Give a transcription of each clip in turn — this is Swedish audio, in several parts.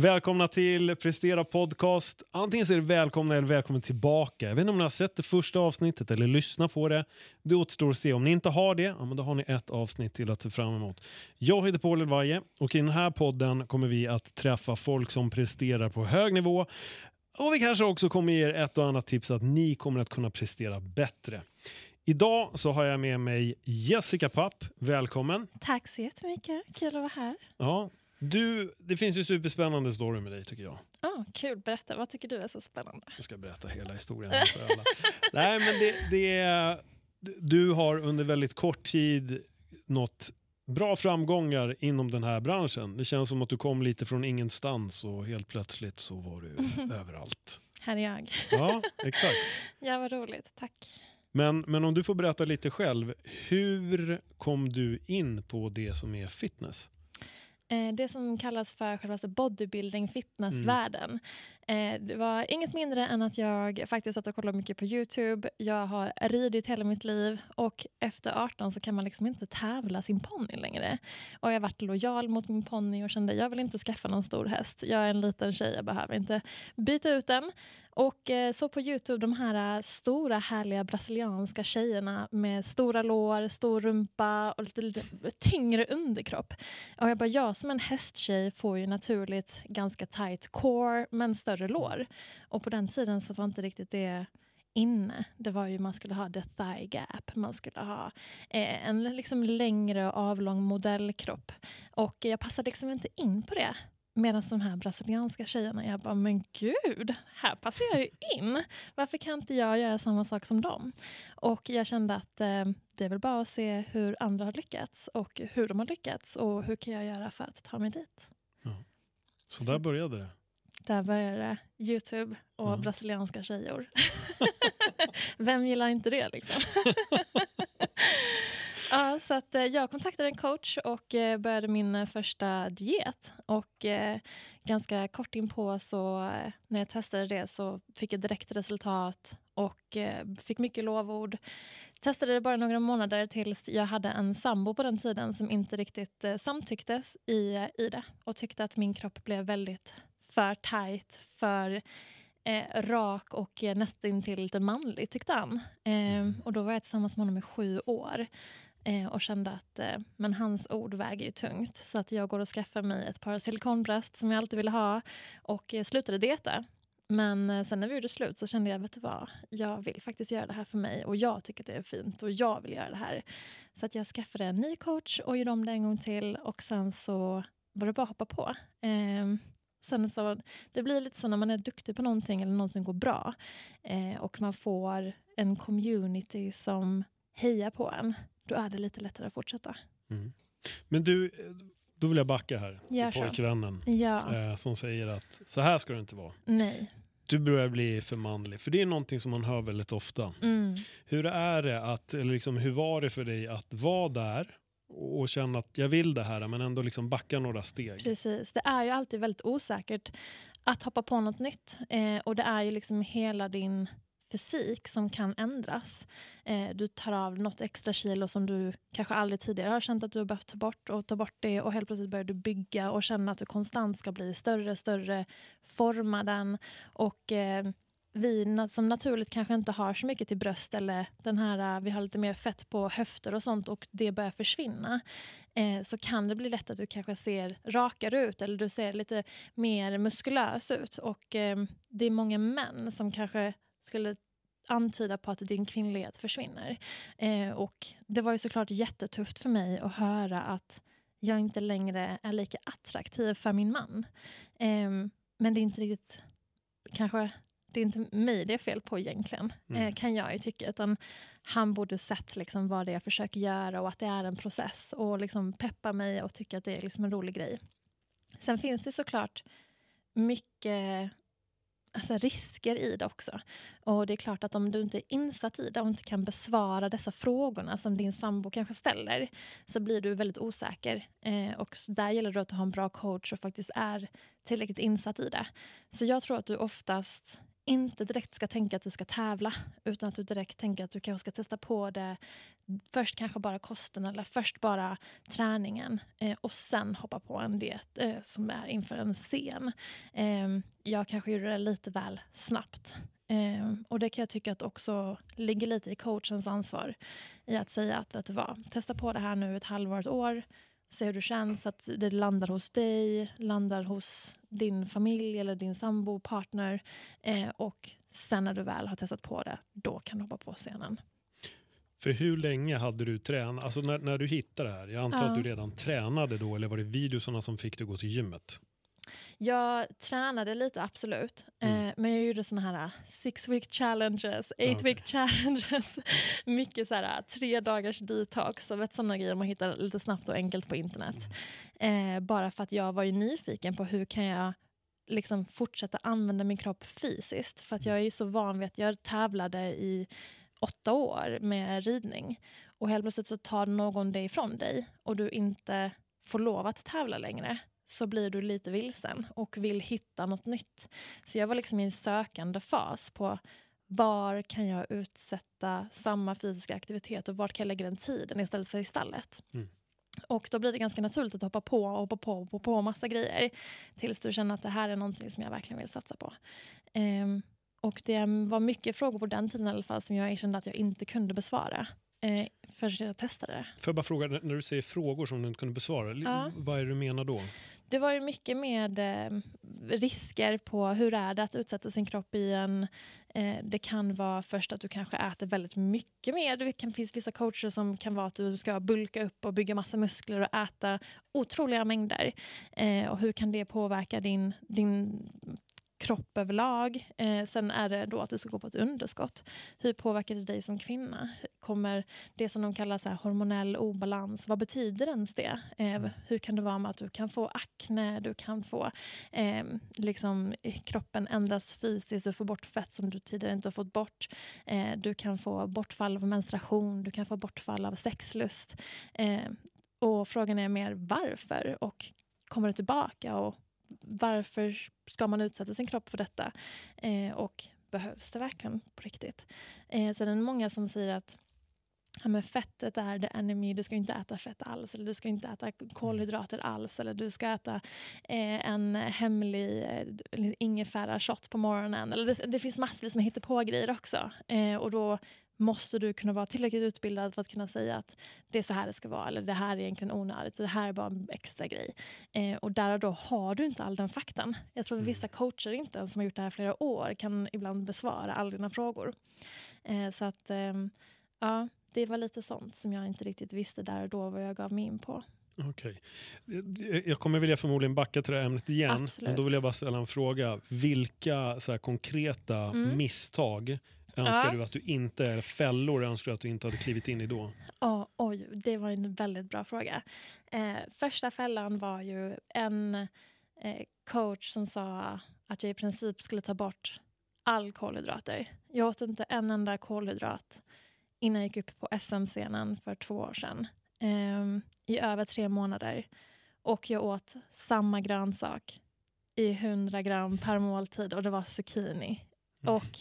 Välkomna till Prestera Podcast. Antingen så är det välkomna eller välkommen tillbaka. Jag vet inte om ni har sett det första avsnittet eller lyssnat på det. Det återstår att se. Om ni inte har det, ja, men då har ni ett avsnitt till att se fram emot. Jag heter Paul Elvaje och i den här podden kommer vi att träffa folk som presterar på hög nivå. Och vi kanske också kommer ge er ett och annat tips att ni kommer att kunna prestera bättre. Idag så har jag med mig Jessica Papp. Välkommen! Tack så jättemycket. Kul att vara här. Ja, du, det finns ju superspännande story med dig tycker jag. Oh, kul, berätta. Vad tycker du är så spännande? Jag ska berätta hela historien för alla. Nej, men det, det är, du har under väldigt kort tid nått bra framgångar inom den här branschen. Det känns som att du kom lite från ingenstans och helt plötsligt så var du överallt. Här är jag. Ja, exakt. ja, vad roligt. Tack. Men, men om du får berätta lite själv, hur kom du in på det som är fitness? Eh, det som kallas för själva bodybuilding fitnessvärlden. Mm. Det var inget mindre än att jag faktiskt satt och kollade mycket på Youtube. Jag har ridit hela mitt liv och efter 18 så kan man liksom inte tävla sin ponny längre. Och jag varit lojal mot min ponny och kände jag vill inte skaffa någon stor häst. Jag är en liten tjej, jag behöver inte byta ut den. Och eh, så på Youtube, de här eh, stora härliga brasilianska tjejerna med stora lår, stor rumpa och lite, lite eh, tyngre underkropp. Och jag bara, jag som en hästtjej får ju naturligt ganska tight core men större lår. Och på den tiden så var inte riktigt det inne. Det var ju man skulle ha the thigh gap, man skulle ha eh, en liksom längre avlång modellkropp. Och jag passade liksom inte in på det. Medan de här brasilianska tjejerna, jag bara, men gud, här passar jag ju in. Varför kan inte jag göra samma sak som dem? Och jag kände att eh, det är väl bara att se hur andra har lyckats och hur de har lyckats och hur kan jag göra för att ta mig dit? Ja. Så där började det? Där började Youtube och mm. brasilianska tjejor. Vem gillar inte det liksom? Ja, så att, eh, jag kontaktade en coach och eh, började min eh, första diet. Och ganska kort inpå så när jag testade det så fick jag direkt resultat och fick mycket lovord. Testade det bara några månader tills jag hade en sambo på den tiden som inte riktigt samtycktes i, i det och tyckte att min kropp blev väldigt för tight, för eh, rak och nästintill lite manlig tyckte han. Eh, och då var jag tillsammans med honom i sju år. Eh, och kände att eh, men hans ord väger ju tungt. Så att jag går och skaffar mig ett par silikonbröst som jag alltid ville ha och eh, slutade dieta. Men eh, sen när vi gjorde slut så kände jag, vet du vad, jag vill faktiskt göra det här för mig och jag tycker att det är fint och jag vill göra det här. Så att jag skaffade en ny coach och gjorde om det en gång till och sen så var det bara att hoppa på. Eh, sen så, det blir lite så när man är duktig på någonting eller någonting går bra eh, och man får en community som hejar på en då är det lite lättare att fortsätta. Mm. Men du, då vill jag backa här Gör till pojkvännen ja. eh, som säger att så här ska det inte vara. Nej. Du börjar bli för manlig, för det är någonting som man hör väldigt ofta. Mm. Hur är det att, eller liksom, hur var det för dig att vara där och känna att jag vill det här men ändå liksom backa några steg? Precis, det är ju alltid väldigt osäkert att hoppa på något nytt eh, och det är ju liksom hela din fysik som kan ändras. Eh, du tar av något extra kilo som du kanske aldrig tidigare har känt att du har behövt ta bort och ta bort det och helt plötsligt börjar du bygga och känna att du konstant ska bli större, större, forma den och eh, vi som naturligt kanske inte har så mycket till bröst eller den här, eh, vi har lite mer fett på höfter och sånt och det börjar försvinna eh, så kan det bli lätt att du kanske ser rakare ut eller du ser lite mer muskulös ut och eh, det är många män som kanske skulle antyda på att din kvinnlighet försvinner. Eh, och det var ju såklart jättetufft för mig att höra att jag inte längre är lika attraktiv för min man. Eh, men det är inte riktigt, kanske, det är inte mig det är fel på egentligen, mm. eh, kan jag ju tycka, utan han borde sett liksom vad det är jag försöker göra och att det är en process och liksom peppa mig och tycka att det är liksom en rolig grej. Sen finns det såklart mycket alltså, risker i det också. Och det är klart att om du inte är insatt i det och inte kan besvara dessa frågorna som din sambo kanske ställer så blir du väldigt osäker. Eh, och där gäller det att du har en bra coach och faktiskt är tillräckligt insatt i det. Så jag tror att du oftast inte direkt ska tänka att du ska tävla utan att du direkt tänker att du kanske ska testa på det. Först kanske bara kosten eller först bara träningen eh, och sen hoppa på en diet eh, som är inför en scen. Eh, jag kanske gjorde det lite väl snabbt. Ehm, och det kan jag tycka att också ligger lite i coachens ansvar i att säga att vet du vad, testa på det här nu ett halvår, ett år se hur det känns, att det landar hos dig, landar hos din familj eller din sambo, partner. Eh, och sen när du väl har testat på det, då kan du hoppa på scenen. För hur länge hade du tränat? Alltså när, när du hittade det här, jag antar ja. att du redan tränade då, eller var det videosarna som fick dig gå till gymmet? Jag tränade lite, absolut. Mm. Eh, men jag gjorde såna här uh, six week challenges, eight okay. week challenges. Mycket så här uh, tre dagars detox och vet, sådana grejer man hittar lite snabbt och enkelt på internet. Mm. Eh, bara för att jag var ju nyfiken på hur kan jag liksom fortsätta använda min kropp fysiskt. För att jag är så van vid att jag tävlade i åtta år med ridning. Och helt plötsligt så tar någon det ifrån dig och du inte får lov att tävla längre så blir du lite vilsen och vill hitta något nytt. Så jag var liksom i en sökande fas på var kan jag utsätta samma fysiska aktivitet och vart kan jag lägga den tiden istället för i stallet. Mm. Och då blir det ganska naturligt att hoppa på och hoppa på och hoppa på massa grejer tills du känner att det här är någonting som jag verkligen vill satsa på. Um, och det var mycket frågor på den tiden i alla fall som jag kände att jag inte kunde besvara eh, förrän jag testade det. Får jag bara fråga, när du säger frågor som du inte kunde besvara, ja. vad är det du menar då? Det var ju mycket med eh, risker på hur är det att utsätta sin kropp i en... Eh, det kan vara först att du kanske äter väldigt mycket mer. Det kan finnas vissa coacher som kan vara att du ska bulka upp och bygga massa muskler och äta otroliga mängder. Eh, och hur kan det påverka din, din kropp överlag. Eh, sen är det då att du ska gå på ett underskott. Hur påverkar det dig som kvinna? Kommer det som de kallar så här hormonell obalans, vad betyder ens det? Eh, mm. hur kan det vara med att du kan få akne, du kan få eh, liksom, kroppen ändras fysiskt, du får bort fett som du tidigare inte har fått bort. Eh, du kan få bortfall av menstruation, du kan få bortfall av sexlust. Eh, och frågan är mer varför och kommer du tillbaka och varför ska man utsätta sin kropp för detta? Eh, och behövs det verkligen på riktigt? Eh, så det är många som säger att ja, men fettet är the enemy, du ska inte äta fett alls, eller du ska inte äta kolhydrater alls, eller du ska äta eh, en hemlig eh, ingefära-shot på morgonen. Eller det, det finns massvis med hittepå-grejer också. Eh, och då måste du kunna vara tillräckligt utbildad för att kunna säga att det är så här det ska vara, eller det här är egentligen onödigt, det här är bara en extra grej. Eh, och där och då har du inte all den faktan. Jag tror att vissa mm. coacher, inte ens som har gjort det här flera år, kan ibland besvara alla dina frågor. Eh, så att, eh, ja, det var lite sånt som jag inte riktigt visste där och då vad jag gav mig in på. Okej. Jag kommer vilja förmodligen backa till det här ämnet igen. Absolut. Men då vill jag bara ställa en fråga. Vilka så konkreta mm. misstag önskar ja. du att du inte, eller fällor önskar du att du inte hade klivit in i då? Oh, oj, det var en väldigt bra fråga. Eh, första fällan var ju en eh, coach som sa att jag i princip skulle ta bort all kolhydrater. Jag åt inte en enda kolhydrat innan jag gick upp på SM-scenen för två år sedan. Eh, I över tre månader. Och jag åt samma grönsak i 100 gram per måltid och det var zucchini. Mm. Och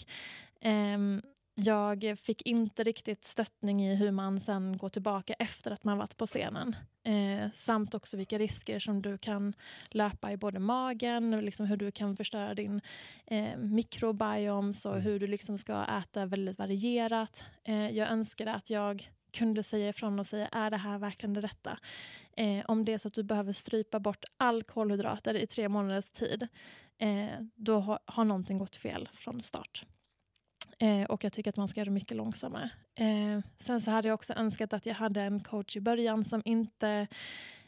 jag fick inte riktigt stöttning i hur man sen går tillbaka efter att man varit på scenen. Eh, samt också vilka risker som du kan löpa i både magen, liksom hur du kan förstöra din eh, mikrobioms och mm. hur du liksom ska äta väldigt varierat. Eh, jag önskade att jag kunde säga ifrån och säga, är det här verkligen det rätta? Eh, om det är så att du behöver strypa bort all kolhydrater i tre månaders tid, eh, då har, har någonting gått fel från start. Eh, och jag tycker att man ska göra det mycket långsammare. Eh, sen så hade jag också önskat att jag hade en coach i början som inte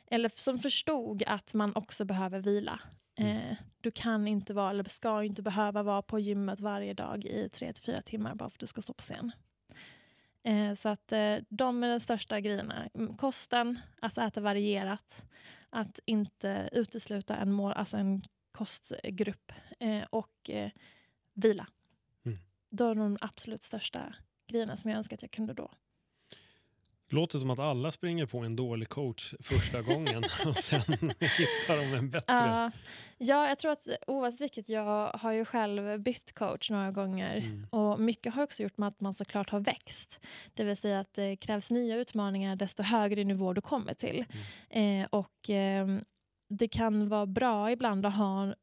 eller som förstod att man också behöver vila. Mm. Eh, du kan inte vara, eller ska inte behöva vara på gymmet varje dag i tre till fyra timmar bara för att du ska stå på scen. Eh, så att eh, de är de största grejerna. Mm, kosten, att äta varierat, att inte utesluta en, mål, alltså en kostgrupp eh, och eh, vila då är de absolut största grejerna som jag önskar att jag kunde då. Låter som att alla springer på en dålig coach första gången och sen hittar de en bättre. Ja, ja, jag tror att oavsett vilket, jag har ju själv bytt coach några gånger. Mm. Och mycket har också gjort med att man såklart har växt. Det vill säga att det krävs nya utmaningar desto högre nivå du kommer till. Mm. Eh, och eh, det kan vara bra ibland att ha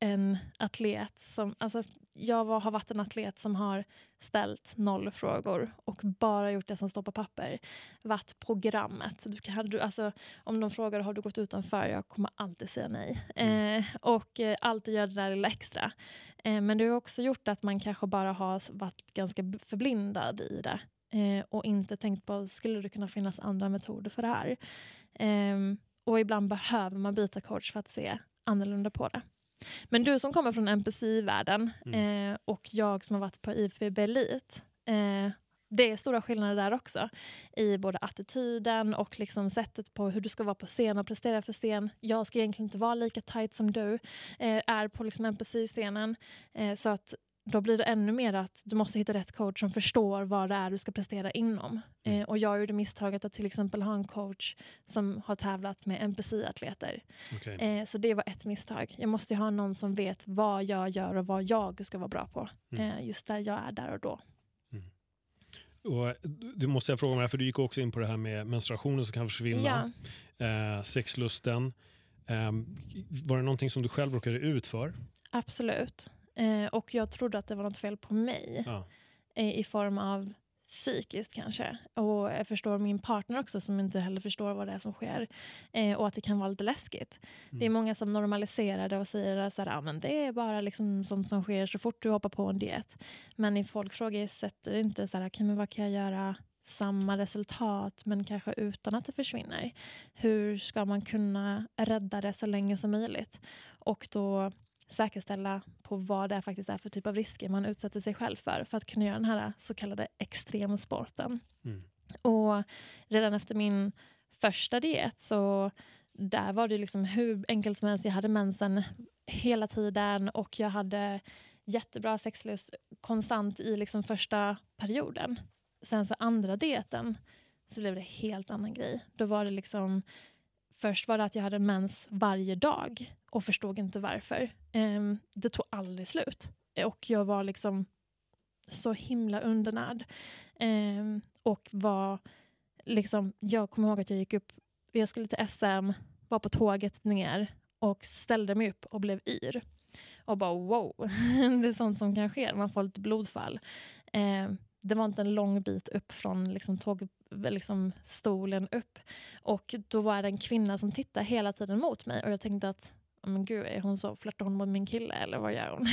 en atlet som... Alltså, jag var, har varit en atlet som har ställt noll frågor och bara gjort det som står på papper. Varit programmet. Du kan, du, alltså, om de frågar har du gått utanför, jag kommer alltid säga nej. Eh, och eh, alltid göra det där lilla extra. Eh, men det har också gjort att man kanske bara har varit ganska förblindad i det. Eh, och inte tänkt på, skulle det kunna finnas andra metoder för det här? Ehm, och ibland behöver man byta coach för att se annorlunda på det. Men du som kommer från NPC-världen Mm. eh, och jag som har varit på IFB Elit. Eh, det är stora skillnader där också. I både attityden och liksom sättet på hur du ska vara på scen och prestera för scen. Jag ska egentligen inte vara lika tight som du eh, är på liksom NPC-scenen. Eh, så att då blir det ännu mer att du måste hitta rätt coach som förstår vad det är du ska prestera inom. Mm. Eh, och jag gjorde misstaget att till exempel ha en coach som har tävlat med NPC-atleter. Okej. Eh, så det var ett misstag. Jag måste ju ha någon som vet vad jag gör och vad jag ska vara bra på. Mm. Eh, just där jag är där och då. Och eh, du måste jag fråga mig, för du gick också in på det här med menstruationen som kan försvinna, Ja, eh, sexlusten. Eh, var det någonting som du själv råkade ut för? absolut. Eh, och jag trodde att det var något fel på mig. Ja. eh, i form av psykiskt kanske. Och jag förstår min partner också som inte heller förstår vad det är som sker. Eh, och att det kan vara lite läskigt. Det är Mm. många som normaliserar det och säger att så här, ah, men det är bara liksom sånt som sker så fort du hoppar på en diet. Men i folk frågar inte så här, okay, men vad kan jag göra samma resultat men kanske utan att det försvinner. Hur ska man kunna rädda det så länge som möjligt? Och då säkerställa på vad det faktiskt är för typ av risker man utsätter sig själv för för att kunna göra den här så kallade extremsporten. Mm. Och redan efter min första diet så där var det liksom hur enkelt som helst. Jag hade mensen hela tiden och jag hade jättebra sexlust konstant i liksom första perioden. Sen så andra dieten så blev det helt annan grej. Då var det liksom Först var det att jag hade mens varje dag och förstod inte varför. Um, det tog aldrig slut. Och jag var liksom så himla undernärd. Um, och var liksom, jag kommer ihåg att jag gick upp, jag skulle till SM, var på tåget ner och ställde mig upp och blev yr. Och bara wow, det är sånt som kan ske, man får lite blodfall. Um, det var inte en lång bit upp från liksom, tåg, liksom, stolen upp. Och då var det en kvinna som tittade hela tiden mot mig och jag tänkte att men gud, är hon så, flörtar hon med min kille eller vad gör hon?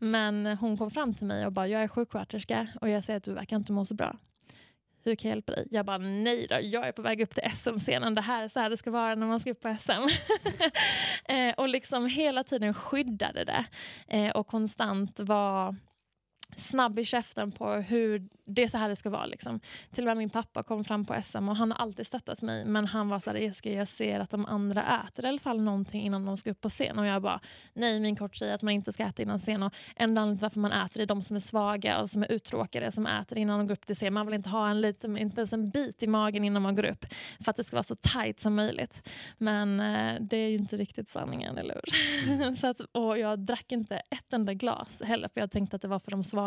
Men hon kom fram till mig och bara, jag är sjuksköterska och jag ser att du verkar inte må så bra. Hur kan jag hjälpa dig? Jag bara, nej då, jag är på väg upp till SM-scenen. Det här är så här det ska vara när man ska upp på SM. Eh, och liksom hela tiden skyddade det eh, och konstant var snabb i käften på hur det är så här det ska vara. Liksom. Till och med min pappa kom fram på SM och han har alltid stöttat mig. Men han var så här, Jessica, jag ser att de andra äter i alla fall någonting innan de ska upp på scen. Och jag bara, nej min coach säger att man inte ska äta innan scen. Och enda anledningen till varför man äter är de som är svaga och som är uttråkade som äter innan de går upp till scen. Man vill inte ha en liten, inte ens en bit i magen innan man går upp. För att det ska vara så tight som möjligt. Men eh, det är ju inte riktigt sanningen, eller hur? så att, och jag drack inte ett enda glas heller för jag tänkte att det var för de svaga.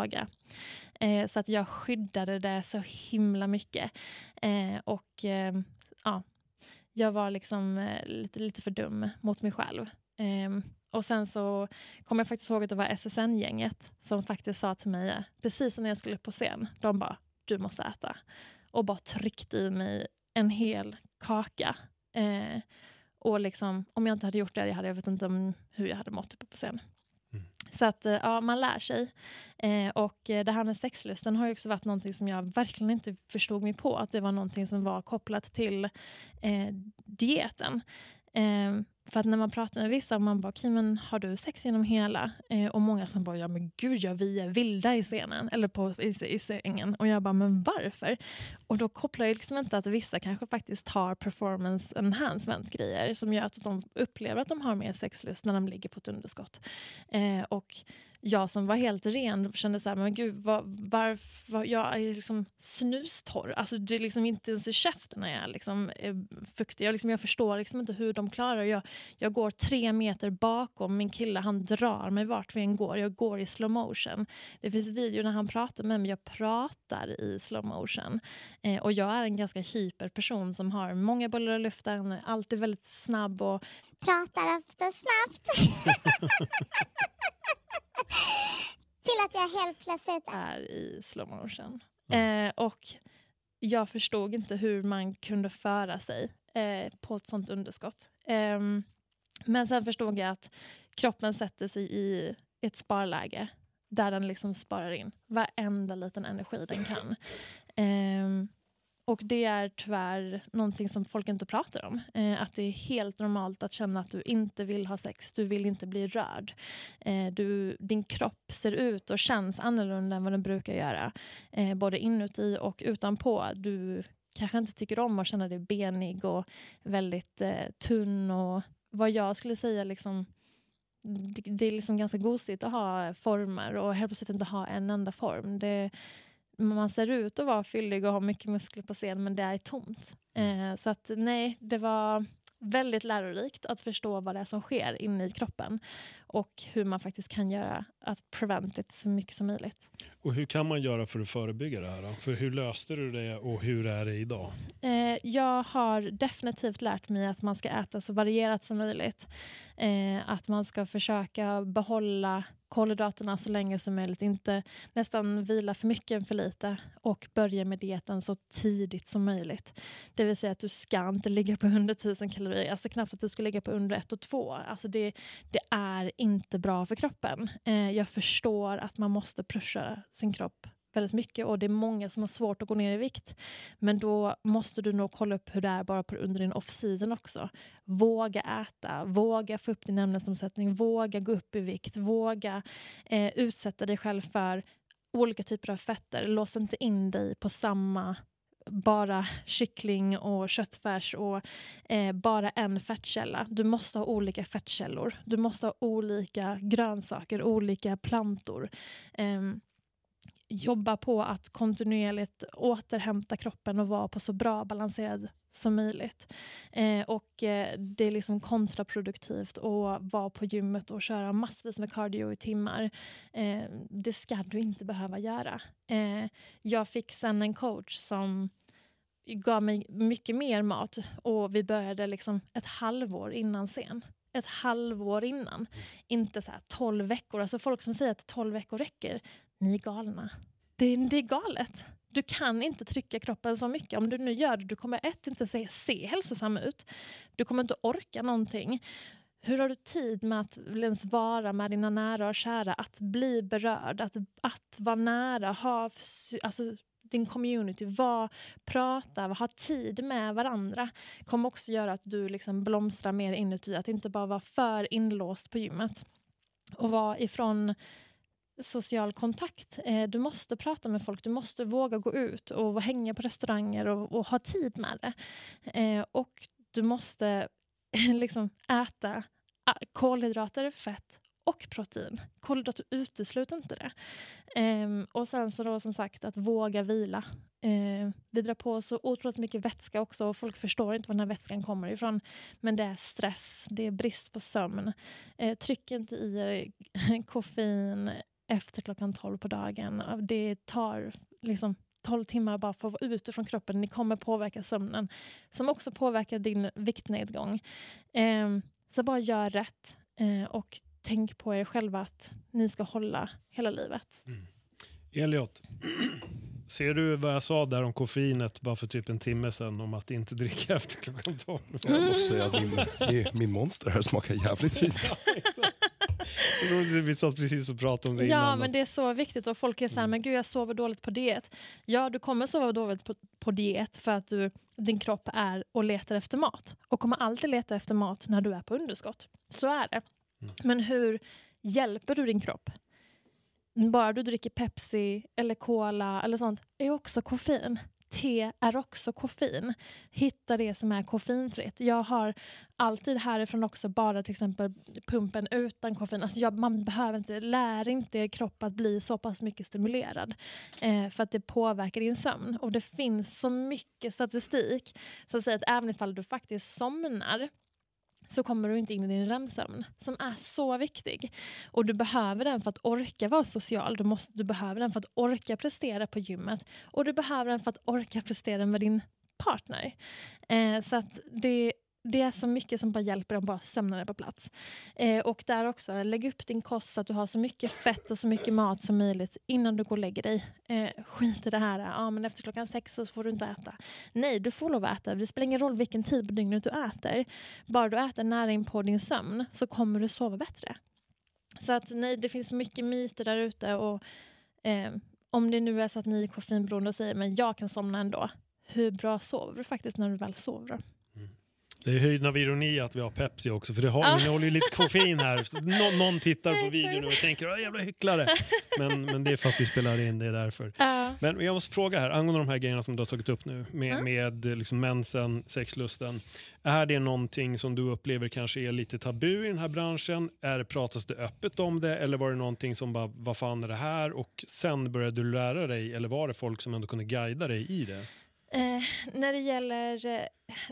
Eh, så att jag skyddade det så himla mycket. Eh, och eh, ja, jag var liksom eh, lite, lite för dum mot mig själv. Eh, och sen så kommer jag faktiskt ihåg att det var SSN-gänget som faktiskt sa till mig, precis när jag skulle upp på scen, de bara, du måste äta. Och bara tryckte i mig en hel kaka. Eh, och liksom, om jag inte hade gjort det, jag, hade, jag vet inte om hur jag hade mått uppe på scen. Så att eh, ja, man lär sig. Eh, och eh, det här med sexlusten har ju också varit någonting som jag verkligen inte förstod mig på. Att det var någonting som var kopplat till eh, dieten. Eh, för att när man pratar med vissa, man bara, okay, men har du sex genom hela? Eh, och många som bara, ja men gud ja, vi är vilda i scenen, eller på, i, i sängen. Och jag bara, men varför? Och då kopplar jag liksom inte att vissa kanske faktiskt har performance enhancement grejer som gör att de upplever att de har mer sexlust när de ligger på ett underskott. Eh, och jag som var helt ren kände så här, men gud, var, varför, jag är liksom snustorr. Alltså det är liksom inte ens i käften när jag liksom är fuktig. Jag, liksom, jag förstår liksom inte hur de klarar jag, jag går tre meter bakom min kille, han drar mig vart vi än går. Jag går i slow motion. Det finns video när han pratar med mig, jag pratar i slow motion. Eh, och jag är en ganska hyper person som har många bollar i luften, alltid väldigt snabb och... Pratar ofta snabbt. Till att jag helt plötsligt är i slow motion. Mm. Eh, och jag förstod inte hur man kunde föra sig eh, på ett sånt underskott. Eh, men sen förstod jag att kroppen sätter sig i ett sparläge där den liksom sparar in varenda liten energi den kan. Och det är tyvärr någonting som folk inte pratar om. Eh, att det är helt normalt att känna att du inte vill ha sex, du vill inte bli rörd. Eh, du, din kropp ser ut och känns annorlunda än vad den brukar göra. Eh, både inuti och utanpå. Du kanske inte tycker om att känna dig benig och väldigt eh, tunn och vad jag skulle säga liksom det, det är liksom ganska gosigt att ha former och helt plötsligt inte ha en enda form. Det, man ser ut att vara fyllig och ha mycket muskler på scen men det är tomt. Mm. Eh, så att nej, det var väldigt lärorikt att förstå vad det är som sker inne i kroppen och hur man faktiskt kan göra att prevent it så mycket som möjligt. Och hur kan man göra för att förebygga det här? Då? För hur löste du det och hur är det idag? Eh, jag har definitivt lärt mig att man ska äta så varierat som möjligt. Eh, att man ska försöka behålla kolhydraterna så länge som möjligt. Inte nästan vila för mycket än för lite och börja med dieten så tidigt som möjligt. Det vill säga att du ska inte ligga på under 1000 kalorier, alltså knappt att du ska ligga på under 1 och 2. Alltså det, det är inte bra för kroppen. Eh, jag förstår att man måste pusha sin kropp väldigt mycket och det är många som har svårt att gå ner i vikt. Men då måste du nog kolla upp hur det är bara på, under din off-season också. Våga äta, våga få upp din ämnesomsättning, våga gå upp i vikt, våga eh, utsätta dig själv för olika typer av fetter. Lås inte in dig på samma bara kyckling och köttfärs och eh, bara en fettkälla. Du måste ha olika fettkällor. Du måste ha olika grönsaker, olika plantor. Eh, jobba på att kontinuerligt återhämta kroppen och vara på så bra balanserad som möjligt. Eh, och eh, Det är liksom kontraproduktivt att vara på gymmet och köra massvis med cardio i timmar. Eh, det ska du inte behöva göra. Eh, jag fick sen en coach som gav mig mycket mer mat och vi började liksom ett halvår innan scen. Ett halvår innan. Inte så här 12 veckor. Alltså folk som säger att 12 veckor räcker, ni är galna. Det, det är galet. Du kan inte trycka kroppen så mycket. Om du nu gör det, du kommer ett inte se, se hälsosam ut. Du kommer inte orka någonting. Hur har du tid med att ens vara med dina nära och kära? Att bli berörd, att, att vara nära, ha alltså, din community, var, prata, ha tid med varandra kommer också göra att du liksom blomstrar mer inuti. Att inte bara vara för inlåst på gymmet. Och vara ifrån social kontakt. Eh, du måste prata med folk, du måste våga gå ut och hänga på restauranger och, och ha tid med det. Eh, och du måste liksom äta kolhydrater, fett och protein. Kolhydrater utesluter inte det. Ehm, och sen så då som sagt att våga vila. Uh, vi drar på så otroligt mycket vätska också och folk förstår inte var den här vätskan kommer ifrån. Men det är stress, det är brist på sömn. Uh, tryck inte i er koffein efter klockan 12 på dagen. Det tar liksom 12 timmar bara för att vara ute från kroppen. Ni kommer påverka sömnen som också påverkar din viktnedgång. Um, så bara gör rätt uh, och tänk på er själva att ni ska hålla hela livet. Mm. Elliot, ser du vad jag sa där om koffeinet bara för typ en timme sedan om att inte dricka efter klockan 12? Jag måste säga att min, min monster här smakar jävligt fint. så vi satt precis och pratade om det Ja, innan. men det är så viktigt och folk är så här, Mm. men gud jag sover dåligt på diet. Ja, du kommer sova dåligt på, på diet för att du, din kropp är och letar efter mat och kommer alltid leta efter mat när du är på underskott. Så är det. Mm. Men hur hjälper du din kropp? Bara du dricker Pepsi eller Cola eller sånt är också koffein. Te är också koffein. Hitta det som är koffeinfritt. Jag har alltid härifrån också bara till exempel pumpen utan koffein. Alltså jag, man behöver inte, lär inte er kropp att bli så pass mycket stimulerad. Eh, för att det påverkar din sömn. Och det finns så mycket statistik som säger att även ifall du faktiskt somnar så kommer du inte in i din REM-sömn som är så viktig. Och du behöver den för att orka vara social. Du, måste, du behöver den för att orka prestera på gymmet. Och du behöver den för att orka prestera med din partner. Eh, så att det, det är så mycket som bara hjälper om bara sömnen är på plats. Eh, och där också, lägg upp din kost så att du har så mycket fett och så mycket mat som möjligt innan du går och lägger dig. Eh, skit i det här, ja, men efter klockan sex så får du inte äta. Nej, du får lov att äta. Det spelar ingen roll vilken tid på dygnet du äter. Bara du äter näring på din sömn så kommer du sova bättre. Så att nej, det finns mycket myter där ute och eh, om det nu är så att ni är koffeinberoende och säger men jag kan somna ändå. Hur bra sover du faktiskt när du väl sover? Det är höjden av ironi att vi har Pepsi också, för det har, Ja. innehåller ju lite koffein här. Nå, någon tittar på videon och tänker "Åh, jävla hycklare. Men, men det är för att vi spelar in, det är därför. Ja. Men jag måste fråga här, angående de här grejerna som du har tagit upp nu, med, Mm. med liksom mensen, sexlusten. Är det någonting som du upplever kanske är lite tabu i den här branschen? Är, det- pratas det öppet om det? Eller var det någonting som bara, vad fan är det här? Och sen började du lära dig, eller var det folk som ändå kunde guida dig i det? Eh, när det gäller eh,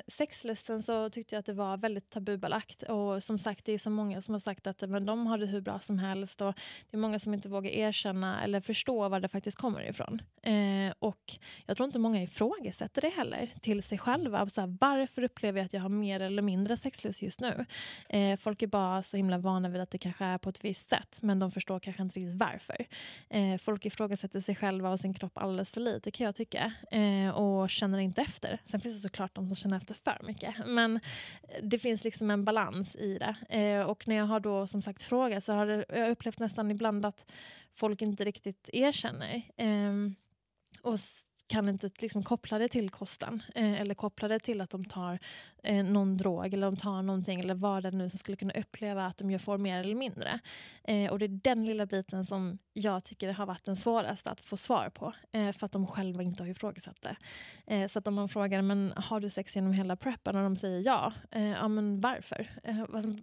sexlusten så tyckte jag att det var väldigt tabubelagt. Och som sagt, det är så många som har sagt att men de har det hur bra som helst. Och det är många som inte vågar erkänna eller förstå var det faktiskt kommer ifrån. Eh, och jag tror inte många ifrågasätter det heller till sig själva. Så här, varför upplever jag att jag har mer eller mindre sexlust just nu? Eh, folk är bara så himla vana vid att det kanske är på ett visst sätt, men de förstår kanske inte riktigt varför. Eh, folk ifrågasätter sig själva och sin kropp alldeles för lite kan jag tycka. Eh, och känner inte efter. Sen finns det såklart de som känner efter för mycket. Men det finns liksom en balans i det. Eh, och när jag har då som sagt frågat så har det, jag upplevt nästan ibland att folk inte riktigt erkänner. Eh, och kan inte liksom koppla det till kosten eh, eller koppla det till att de tar eh, någon drog eller de tar någonting eller vad det är nu som skulle kunna uppleva att de gör får mer eller mindre. Eh, och det är den lilla biten som jag tycker har varit den svåraste att få svar på eh, för att de själva inte har ifrågasatt det. Eh, så att om man frågar men har du sex genom hela preppen och de säger ja, eh, ja men varför? Eh,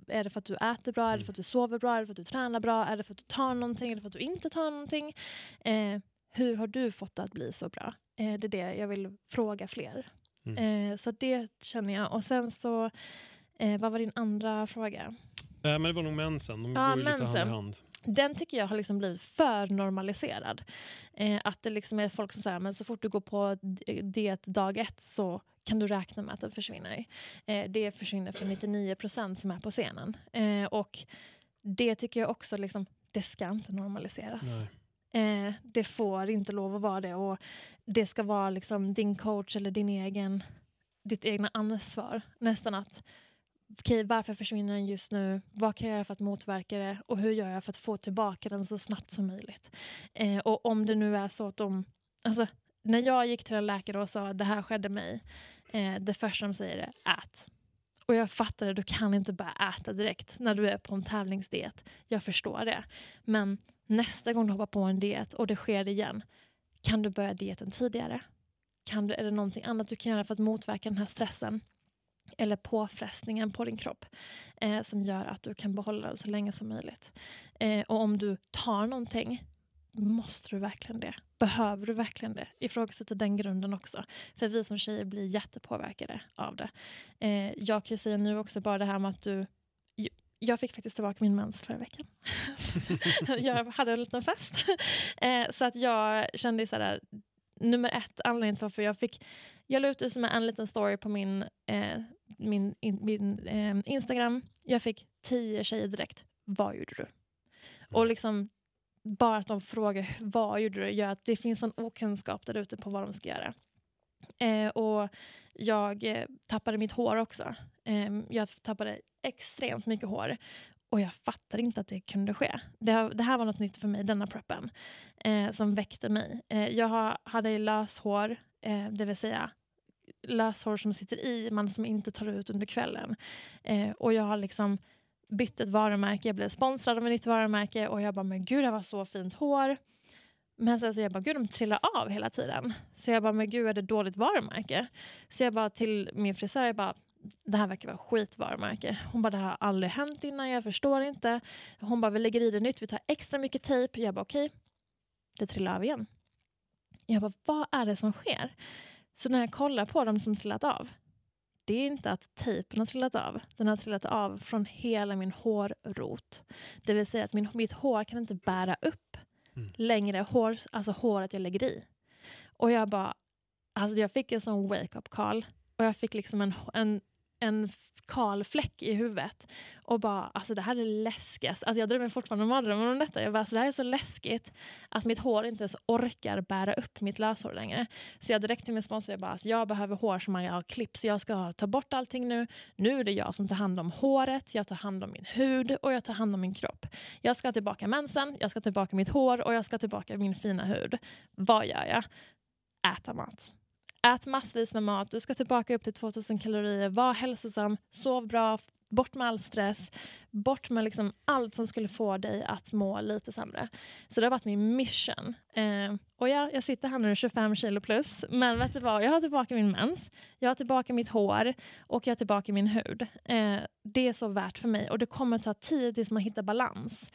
är det för att du äter bra? Är det för att du sover bra? Är det för att du tränar bra? Är det för att du tar någonting? Är det för att du inte tar någonting? Eh, hur har du fått det att bli så bra? Eh, det är det jag vill fråga fler. Mm. Eh, så det känner jag. Och sen så, eh, vad var din andra fråga? Eh, men det var nog mensen, de Ja, går ju lite hand i mensen. hand. Den tycker jag har liksom blivit för normaliserad. Eh, att det liksom är folk som säger men så fort du går på diet dag ett så kan du räkna med att den försvinner. Eh, det försvinner för 99% som är på scenen. Och det tycker jag också, liksom, det ska inte normaliseras. Nej. Eh, det får inte lov att vara det. Och det ska vara liksom din coach eller din egen, ditt egna ansvar. Nästan att okej, varför försvinner den just nu? Vad kan jag göra för att motverka det? Och hur gör jag för att få tillbaka den så snabbt som möjligt? Eh, och om det nu är så att de... Alltså, när jag gick till en läkare och sa att det här skedde mig, eh, det första de säger är ät. Och jag fattar det, du kan inte bara äta direkt när du är på en tävlingsdiet. Jag förstår det. Men nästa gång du hoppar på en diet och det sker igen, kan du börja dieten tidigare? Kan du, är det någonting annat du kan göra för att motverka den här stressen? Eller påfrestningen på din kropp eh, som gör att du kan behålla den så länge som möjligt. Eh, och om du tar någonting, måste du verkligen det? Behöver du verkligen det? Ifrågasätta den grunden också. För vi som tjejer blir jättepåverkade av det. Eh, jag kan ju säga nu också bara det här med att du jag fick faktiskt tillbaka min mens förra veckan. jag hade en liten fest. Eh, så att jag kände så här, nummer ett, anledningen till varför jag fick, jag la ut det som en liten story på min, eh, min, in, min eh, Instagram. Jag fick tio tjejer direkt. Vad gjorde du? Och liksom bara att de frågar vad gjorde du gör att det finns en okunskap där ute på vad de ska göra. Eh, och jag eh, tappade mitt hår också. Eh, jag tappade extremt mycket hår. Och jag fattade inte att det kunde ske. Det, det här var något nytt för mig, denna preppen, eh, som väckte mig. Eh, jag ha, hade löshår, eh, det vill säga löshår som sitter i, men som inte tar ut under kvällen. Eh, och jag har liksom bytte ett varumärke, jag blev sponsrad av ett nytt varumärke och jag bara, men gud det var så fint hår. Men sen så jag bara, gud de trillar av hela tiden. Så jag bara, men gud är det dåligt varumärke? Så jag bara till min frisör, jag bara, det här verkar vara skitvarumärke. Hon bara, det här har aldrig hänt innan, jag förstår inte. Hon bara, vi lägger i det nytt, vi tar extra mycket tejp. Jag bara, okej, okay. det trillar av igen. Jag bara, vad är det som sker? Så när jag kollar på dem som trillat av, det är inte att tejpen har trillat av. Den har trillat av från hela min hårrot. Det vill säga att min, mitt hår kan inte bära upp mm. längre hår, alltså håret jag lägger i. Och jag bara, alltså jag fick en sån wake-up call. Och jag fick liksom en, en, en kal fläck i huvudet. Och bara, alltså det här är läskigast. Alltså jag drömmer fortfarande mardrömmar om detta. Jag bara, alltså det här är så läskigt att mitt hår inte ens orkar bära upp mitt löshår längre. Så jag direkt till min sponsor, jag bara, alltså jag behöver hår som jag har klippt. Så jag ska ta bort allting nu. Nu är det jag som tar hand om håret, jag tar hand om min hud och jag tar hand om min kropp. Jag ska tillbaka mensen, jag ska tillbaka mitt hår och jag ska tillbaka min fina hud. Vad gör jag? Äta mat. Ät massvis med mat, du ska tillbaka upp till 2000 kalorier, var hälsosam, sov bra, bort med all stress, bort med liksom allt som skulle få dig att må lite sämre. Så det har varit min mission. Eh, och ja, jag sitter här nu 25 kilo plus, men vet du vad? Jag har tillbaka min mens, jag har tillbaka mitt hår och jag har tillbaka min hud. Eh, det är så värt för mig och det kommer ta tid tills man hittar balans.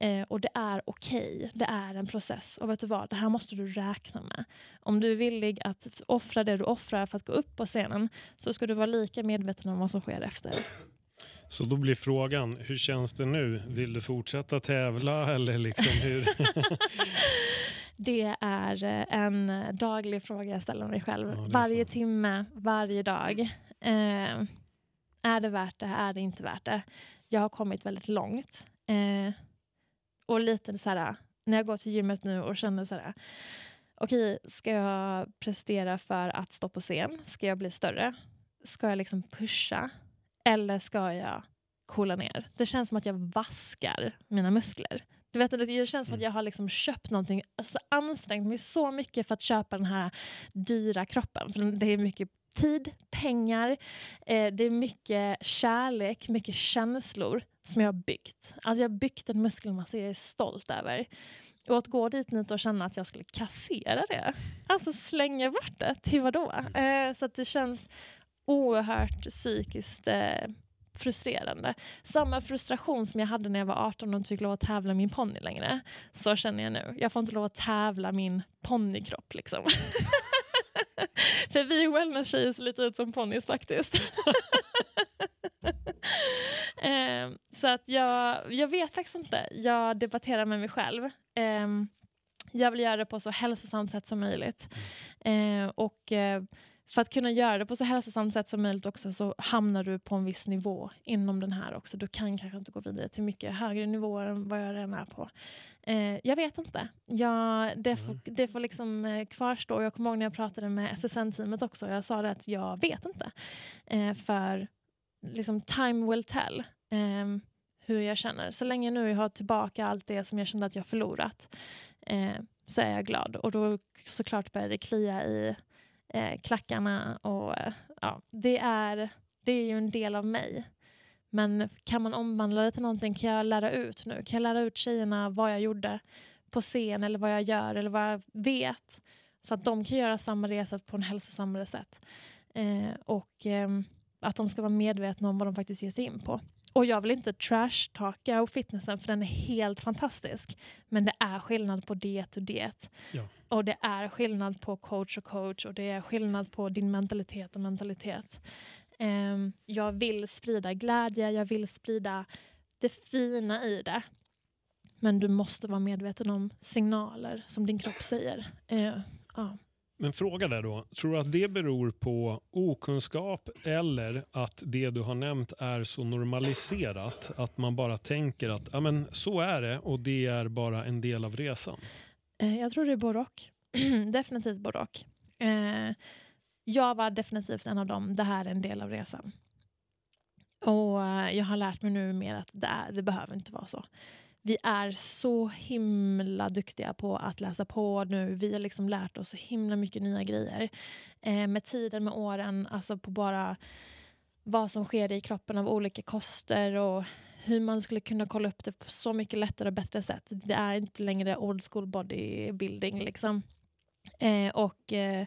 Eh, och det är okej, okay. det är en process. Och vet du vad? Det här måste du räkna med. Om du är villig att offra det du offrar för att gå upp på scenen så ska du vara lika medveten om vad som sker efter. Så då blir frågan, hur känns det nu? Vill du fortsätta tävla eller liksom hur? det är eh, en daglig fråga jag ställer mig själv. Ja, varje så. timme, varje dag. Eh, är det värt det? Är det inte värt det? Jag har kommit väldigt långt. Eh, och lite så här, när jag går till gymmet nu och känner så här, okej, okay, ska jag prestera för att stå på scen? Ska jag bli större? Ska jag liksom pusha? Eller ska jag coola ner? Det känns som att jag vaskar mina muskler. Du vet, det känns som att mm. jag har liksom köpt någonting, alltså ansträngt mig så mycket för att köpa den här dyra kroppen. För det är mycket tid, pengar, eh, det är mycket kärlek, mycket känslor som jag har byggt. Alltså jag har byggt en muskelmassa jag är stolt över. Och att gå dit nu och känna att jag skulle kassera det, alltså slänga bort det, till vadå? Mm. Eh, så att det känns oerhört psykiskt eh, frustrerande. Samma frustration som jag hade när jag var 18 och inte fick lov att tävla min ponny längre. Så känner jag nu. Jag får inte lov att tävla min ponnykropp liksom. För vi wellness-tjejer ser lite ut som ponnys faktiskt. eh, så att jag, jag vet faktiskt inte. Jag debatterar med mig själv. Eh, jag vill göra det på så hälsosamt sätt som möjligt. Eh, och eh, för att kunna göra det på så hälsosamt sätt som möjligt också så hamnar du på en viss nivå inom den här också. Du kan kanske inte gå vidare till mycket högre nivåer än vad jag redan är på. Eh, jag vet inte. Jag, det, får, mm. det får liksom eh, kvarstå. Jag kommer ihåg när jag pratade med SSN-teamet också. Jag sa det att jag vet inte. Eh, för liksom time will tell ehm, hur jag känner. Så länge nu jag har tillbaka allt det som jag kände att jag förlorat eh, så är jag glad. Och då såklart börjar det klia i eh, klackarna. Och, eh, ja, det, är, det är ju en del av mig. Men kan man omvandla det till någonting? Kan jag lära ut nu? Kan jag lära ut tjejerna vad jag gjorde på scen eller vad jag gör eller vad jag vet? Så att de kan göra samma resa på en hälsosammare sätt. Eh, och eh, att de ska vara medvetna om vad de faktiskt ger sig in på. Och jag vill inte trash-talka och fitnessen för den är helt fantastisk. Men det är skillnad på diet och diet. Ja. Och det är skillnad på coach och coach och det är skillnad på din mentalitet och mentalitet. Um, jag vill sprida glädje, jag vill sprida det fina i det. Men du måste vara medveten om signaler som din kropp säger. Uh, ja. Men fråga där då, tror du att det beror på okunskap eller att det du har nämnt är så normaliserat att man bara tänker att ja, men så är det och det är bara en del av resan? Eh, jag tror det är både och. definitivt både och. Eh, jag var definitivt en av dem, det här är en del av resan. Och eh, jag har lärt mig nu mer att det, är, det behöver inte vara så. Vi är så himla duktiga på att läsa på nu. Vi har liksom lärt oss så himla mycket nya grejer. Eh, med tiden, med åren, alltså på bara vad som sker i kroppen av olika koster och hur man skulle kunna kolla upp det på så mycket lättare och bättre sätt. Det är inte längre old school bodybuilding. Liksom. Eh, och eh,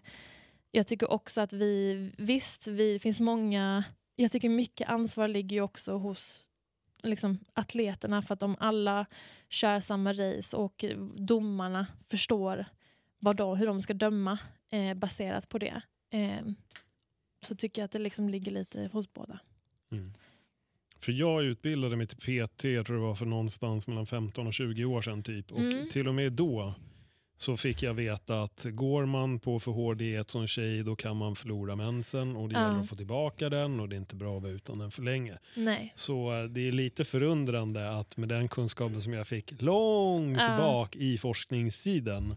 jag tycker också att vi, visst, vi, det finns många, jag tycker mycket ansvar ligger ju också hos liksom, atleterna för att om alla kör samma race och domarna förstår vad då, hur de ska döma eh, baserat på det eh, så tycker jag att det liksom ligger lite hos båda. Mm. För jag utbildade mig till PT, jag tror det var för någonstans mellan 15 och 20 år sedan typ. Och Mm. till och med då så fick jag veta att går man på för hård diet som tjej då kan man förlora mensen och det Ja. gäller att få tillbaka den och det är inte bra att vara utan den för länge. Nej. Så eh, det är lite förundrande att med den kunskapen som jag fick långt Ja. bak i forskningstiden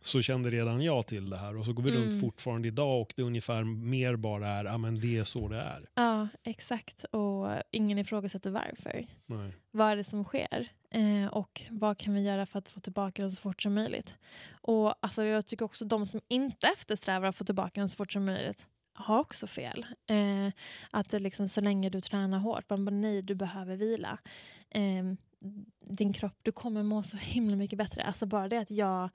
så kände redan jag till det här och så går vi Mm. runt fortfarande idag och det ungefär mer bara är, ja men det är så det är. Ja, exakt. Och ingen ifrågasätter varför. Nej. Vad är det som sker? Eh, och vad kan vi göra för att få tillbaka den så fort som möjligt? Och alltså, jag tycker också de som inte eftersträvar att få tillbaka den så fort som möjligt har också fel. Eh, att det liksom, så länge du tränar hårt, man bara nej, du behöver vila. Eh, din kropp, du kommer må så himla mycket bättre. Alltså bara det att jag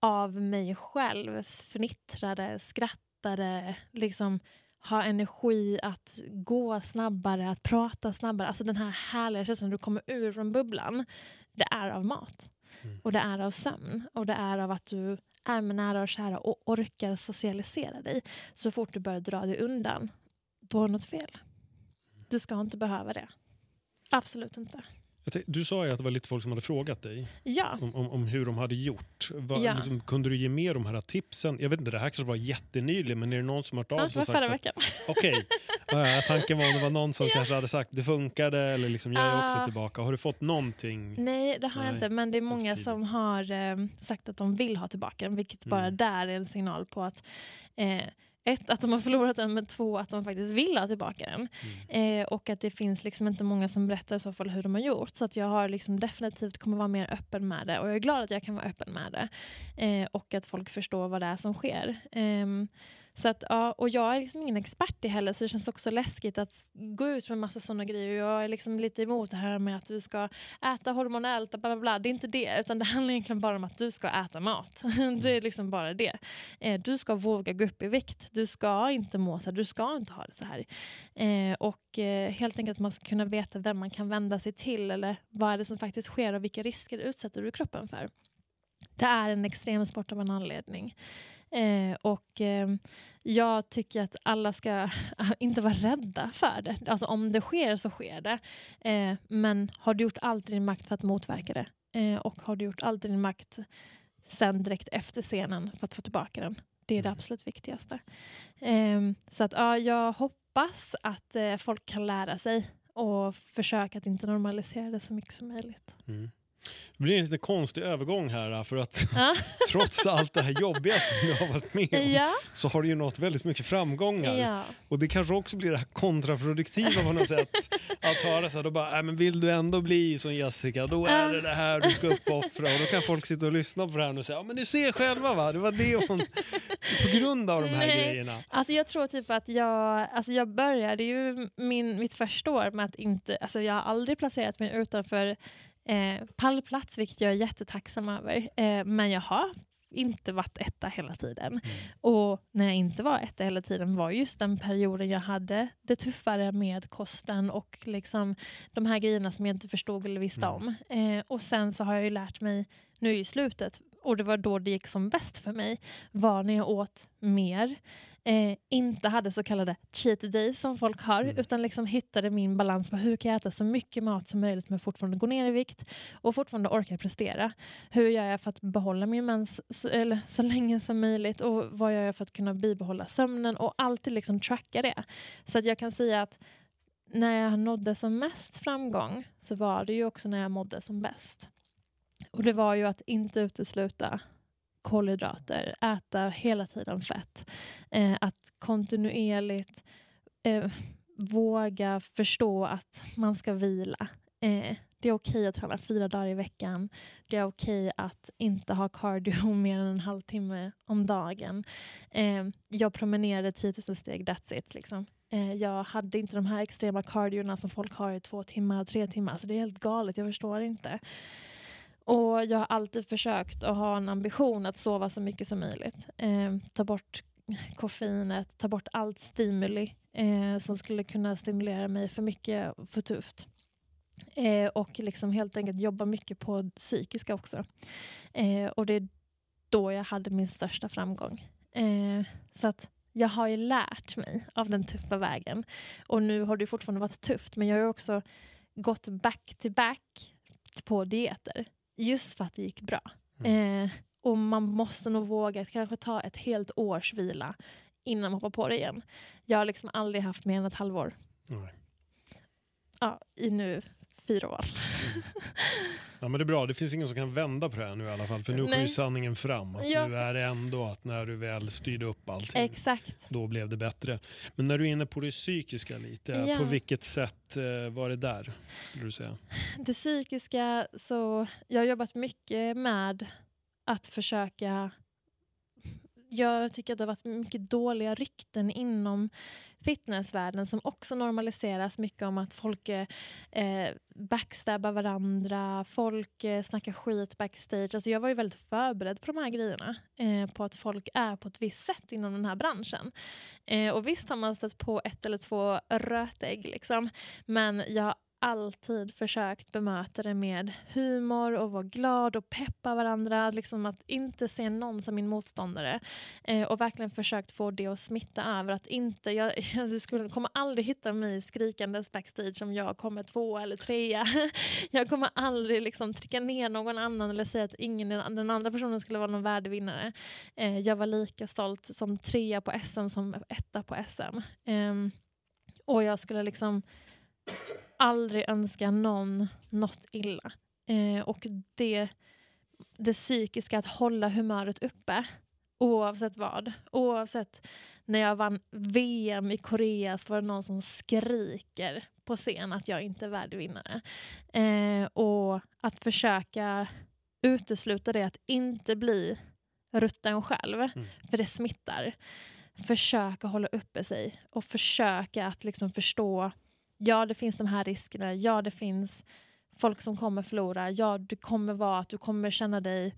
av mig själv fnittrade, skrattade, liksom ha energi att gå snabbare, att prata snabbare. Alltså den här härliga känslan när du kommer ur från bubblan. Det är av mat. Mm. Och det är av sömn. Och det är av att du är med nära och kära och orkar socialisera dig. Så fort du börjar dra dig undan, då är något fel. Du ska inte behöva det. Absolut inte. Jag tänkte, du sa ju att det var lite folk som hade frågat dig Ja, om, om, om hur de hade gjort. Vad, Ja. liksom, kunde du ge mer de här tipsen? Jag vet inte, det här kanske var jättenyligen, men är det någon som har hört av det sig var och sagt förra att veckan. okej, okay, tanken var om det var någon som kanske hade sagt det funkade eller liksom jag är också Ah. tillbaka. Har du fått någonting? Nej, det har jag Nej, inte. Men det är många som har eh, sagt att de vill ha tillbaka den, vilket bara Mm. där är en signal på att eh, ett, att de har förlorat den, men två, att de faktiskt vill ha tillbaka den. Mm. Eh, och att det finns liksom inte många som berättar i så fall hur de har gjort. Så att jag har liksom definitivt kommer vara mer öppen med det. Och jag är glad att jag kan vara öppen med det. Eh, och att folk förstår vad det är som sker. Ehm, så att, ja, och jag är liksom ingen expert i heller så det känns också läskigt att gå ut med massa sådana grejer. Jag är liksom lite emot det här med att du ska äta hormonellt, bla bla bla. Det är inte det, utan det handlar egentligen bara om att du ska äta mat. det är liksom bara det. Eh, du ska våga gå upp i vikt. Du ska inte må så här, du ska inte ha det så här. Eh, och eh, helt enkelt att man ska kunna veta vem man kan vända sig till eller vad är det som faktiskt sker och vilka risker utsätter du kroppen för. Det är en extrem sport av en anledning. Eh, och eh, jag tycker att alla ska inte vara rädda för det. Alltså om det sker så sker det. Eh, men har du gjort allt i din makt för att motverka det? Eh, och har du gjort allt i din makt sen direkt efter scenen för att få tillbaka den? Det är det Mm. absolut viktigaste. Ehm, så att ja, jag hoppas att eh, folk kan lära sig och försöka att inte normalisera det så mycket som möjligt. Mm. Det blir en lite konstig övergång här för att Ja. trots allt det här jobbiga som du har varit med om ja, så har du ju nått väldigt mycket framgångar. ja. Och det kanske också blir det här kontraproduktiva på något sätt. Att höra så här, då bara, äh, men vill du ändå bli som Jessica, då är det det här du ska uppoffra. Och då kan folk sitta och lyssna på det här och säga, ja men du ser själva va, det var det hon... På grund av de här Nej. grejerna. Alltså jag tror typ att jag, alltså jag började ju min, mitt första år med att inte, alltså jag har aldrig placerat mig utanför eh, pallplats, vilket jag är jättetacksam över. Eh, men jag har inte varit etta hela tiden. Och när jag inte var etta hela tiden var just den perioden jag hade det tuffare med kosten och liksom de här grejerna som jag inte förstod eller visste Mm. om. Eh, och sen så har jag ju lärt mig nu i slutet, och det var då det gick som bäst för mig, var när jag åt mer, eh, inte hade så kallade cheat days som folk har, Mm. utan liksom hittade min balans på hur kan jag äta så mycket mat som möjligt men fortfarande gå ner i vikt och fortfarande orka prestera. Hur gör jag för att behålla min mens så, eller, så länge som möjligt och vad gör jag för att kunna bibehålla sömnen och alltid liksom tracka det. Så att jag kan säga att när jag nådde som mest framgång så var det ju också när jag mådde som bäst. Och det var ju att inte utesluta kolhydrater, äta hela tiden fett, eh, att kontinuerligt eh, våga förstå att man ska vila. Eh, det är okej att träna fyra dagar i veckan. Det är okej att inte ha cardio mer än en halvtimme om dagen. Eh, jag promenerade 10 000 steg, that's it. Liksom. Eh, jag hade inte de här extrema cardiorna som folk har i två timmar, tre timmar. Så det är helt galet, jag förstår inte. Och jag har alltid försökt att ha en ambition att sova så mycket som möjligt. Eh, ta bort koffeinet, ta bort allt stimuli eh, som skulle kunna stimulera mig för mycket, för tufft. Eh, och liksom helt enkelt jobba mycket på det psykiska också. Eh, och det är då jag hade min största framgång. Eh, så att jag har ju lärt mig av den tuffa vägen. Och nu har det fortfarande varit tufft, men jag har också gått back to back på dieter. Just för att det gick bra. Mm. Eh, och man måste nog våga kanske ta ett helt års vila innan man hoppar på det igen. Jag har liksom aldrig haft mer än ett halvår. Nej. Ja, i nu fyra år. Ja, men det är bra, det finns ingen som kan vända på det här nu i alla fall. För nu kom ju sanningen fram. Att Ja. Nu är det ändå att när du väl styrde upp allting, Exakt. då blev det bättre. Men när du är inne på det psykiska lite, Ja. på vilket sätt eh, var det där? Skulle du säga? Det psykiska, så jag har jobbat mycket med att försöka... Jag tycker att det har varit mycket dåliga rykten inom fitnessvärlden som också normaliseras mycket om att folk eh, eh, backstabbar varandra, folk eh, snackar skit backstage. Alltså jag var ju väldigt förberedd på de här grejerna, eh, på att folk är på ett visst sätt inom den här branschen. Eh, och visst har man stött på ett eller två rötägg, liksom, men jag har alltid försökt bemöta det med humor och vara glad och peppa varandra. Liksom att inte se någon som min motståndare. Eh, och verkligen försökt få det att smitta över. Att inte, jag, jag skulle, kommer aldrig hitta mig skrikandes backstage om jag kommer två eller trea. Jag kommer aldrig liksom trycka ner någon annan eller säga att ingen, den andra personen skulle vara någon värdevinnare. Eh, jag var lika stolt som trea på SM som etta på SM. Eh, och jag skulle liksom aldrig önska någon något illa. Eh, och det, det psykiska, att hålla humöret uppe oavsett vad. Oavsett när jag vann VM i Korea så var det någon som skriker på scen att jag inte är värdevinnare. Eh, och att försöka utesluta det, att inte bli rutten själv, Mm. för det smittar. Försöka hålla uppe sig och försöka att liksom förstå ja det finns de här riskerna, ja det finns folk som kommer förlora, ja du kommer vara att du kommer känna dig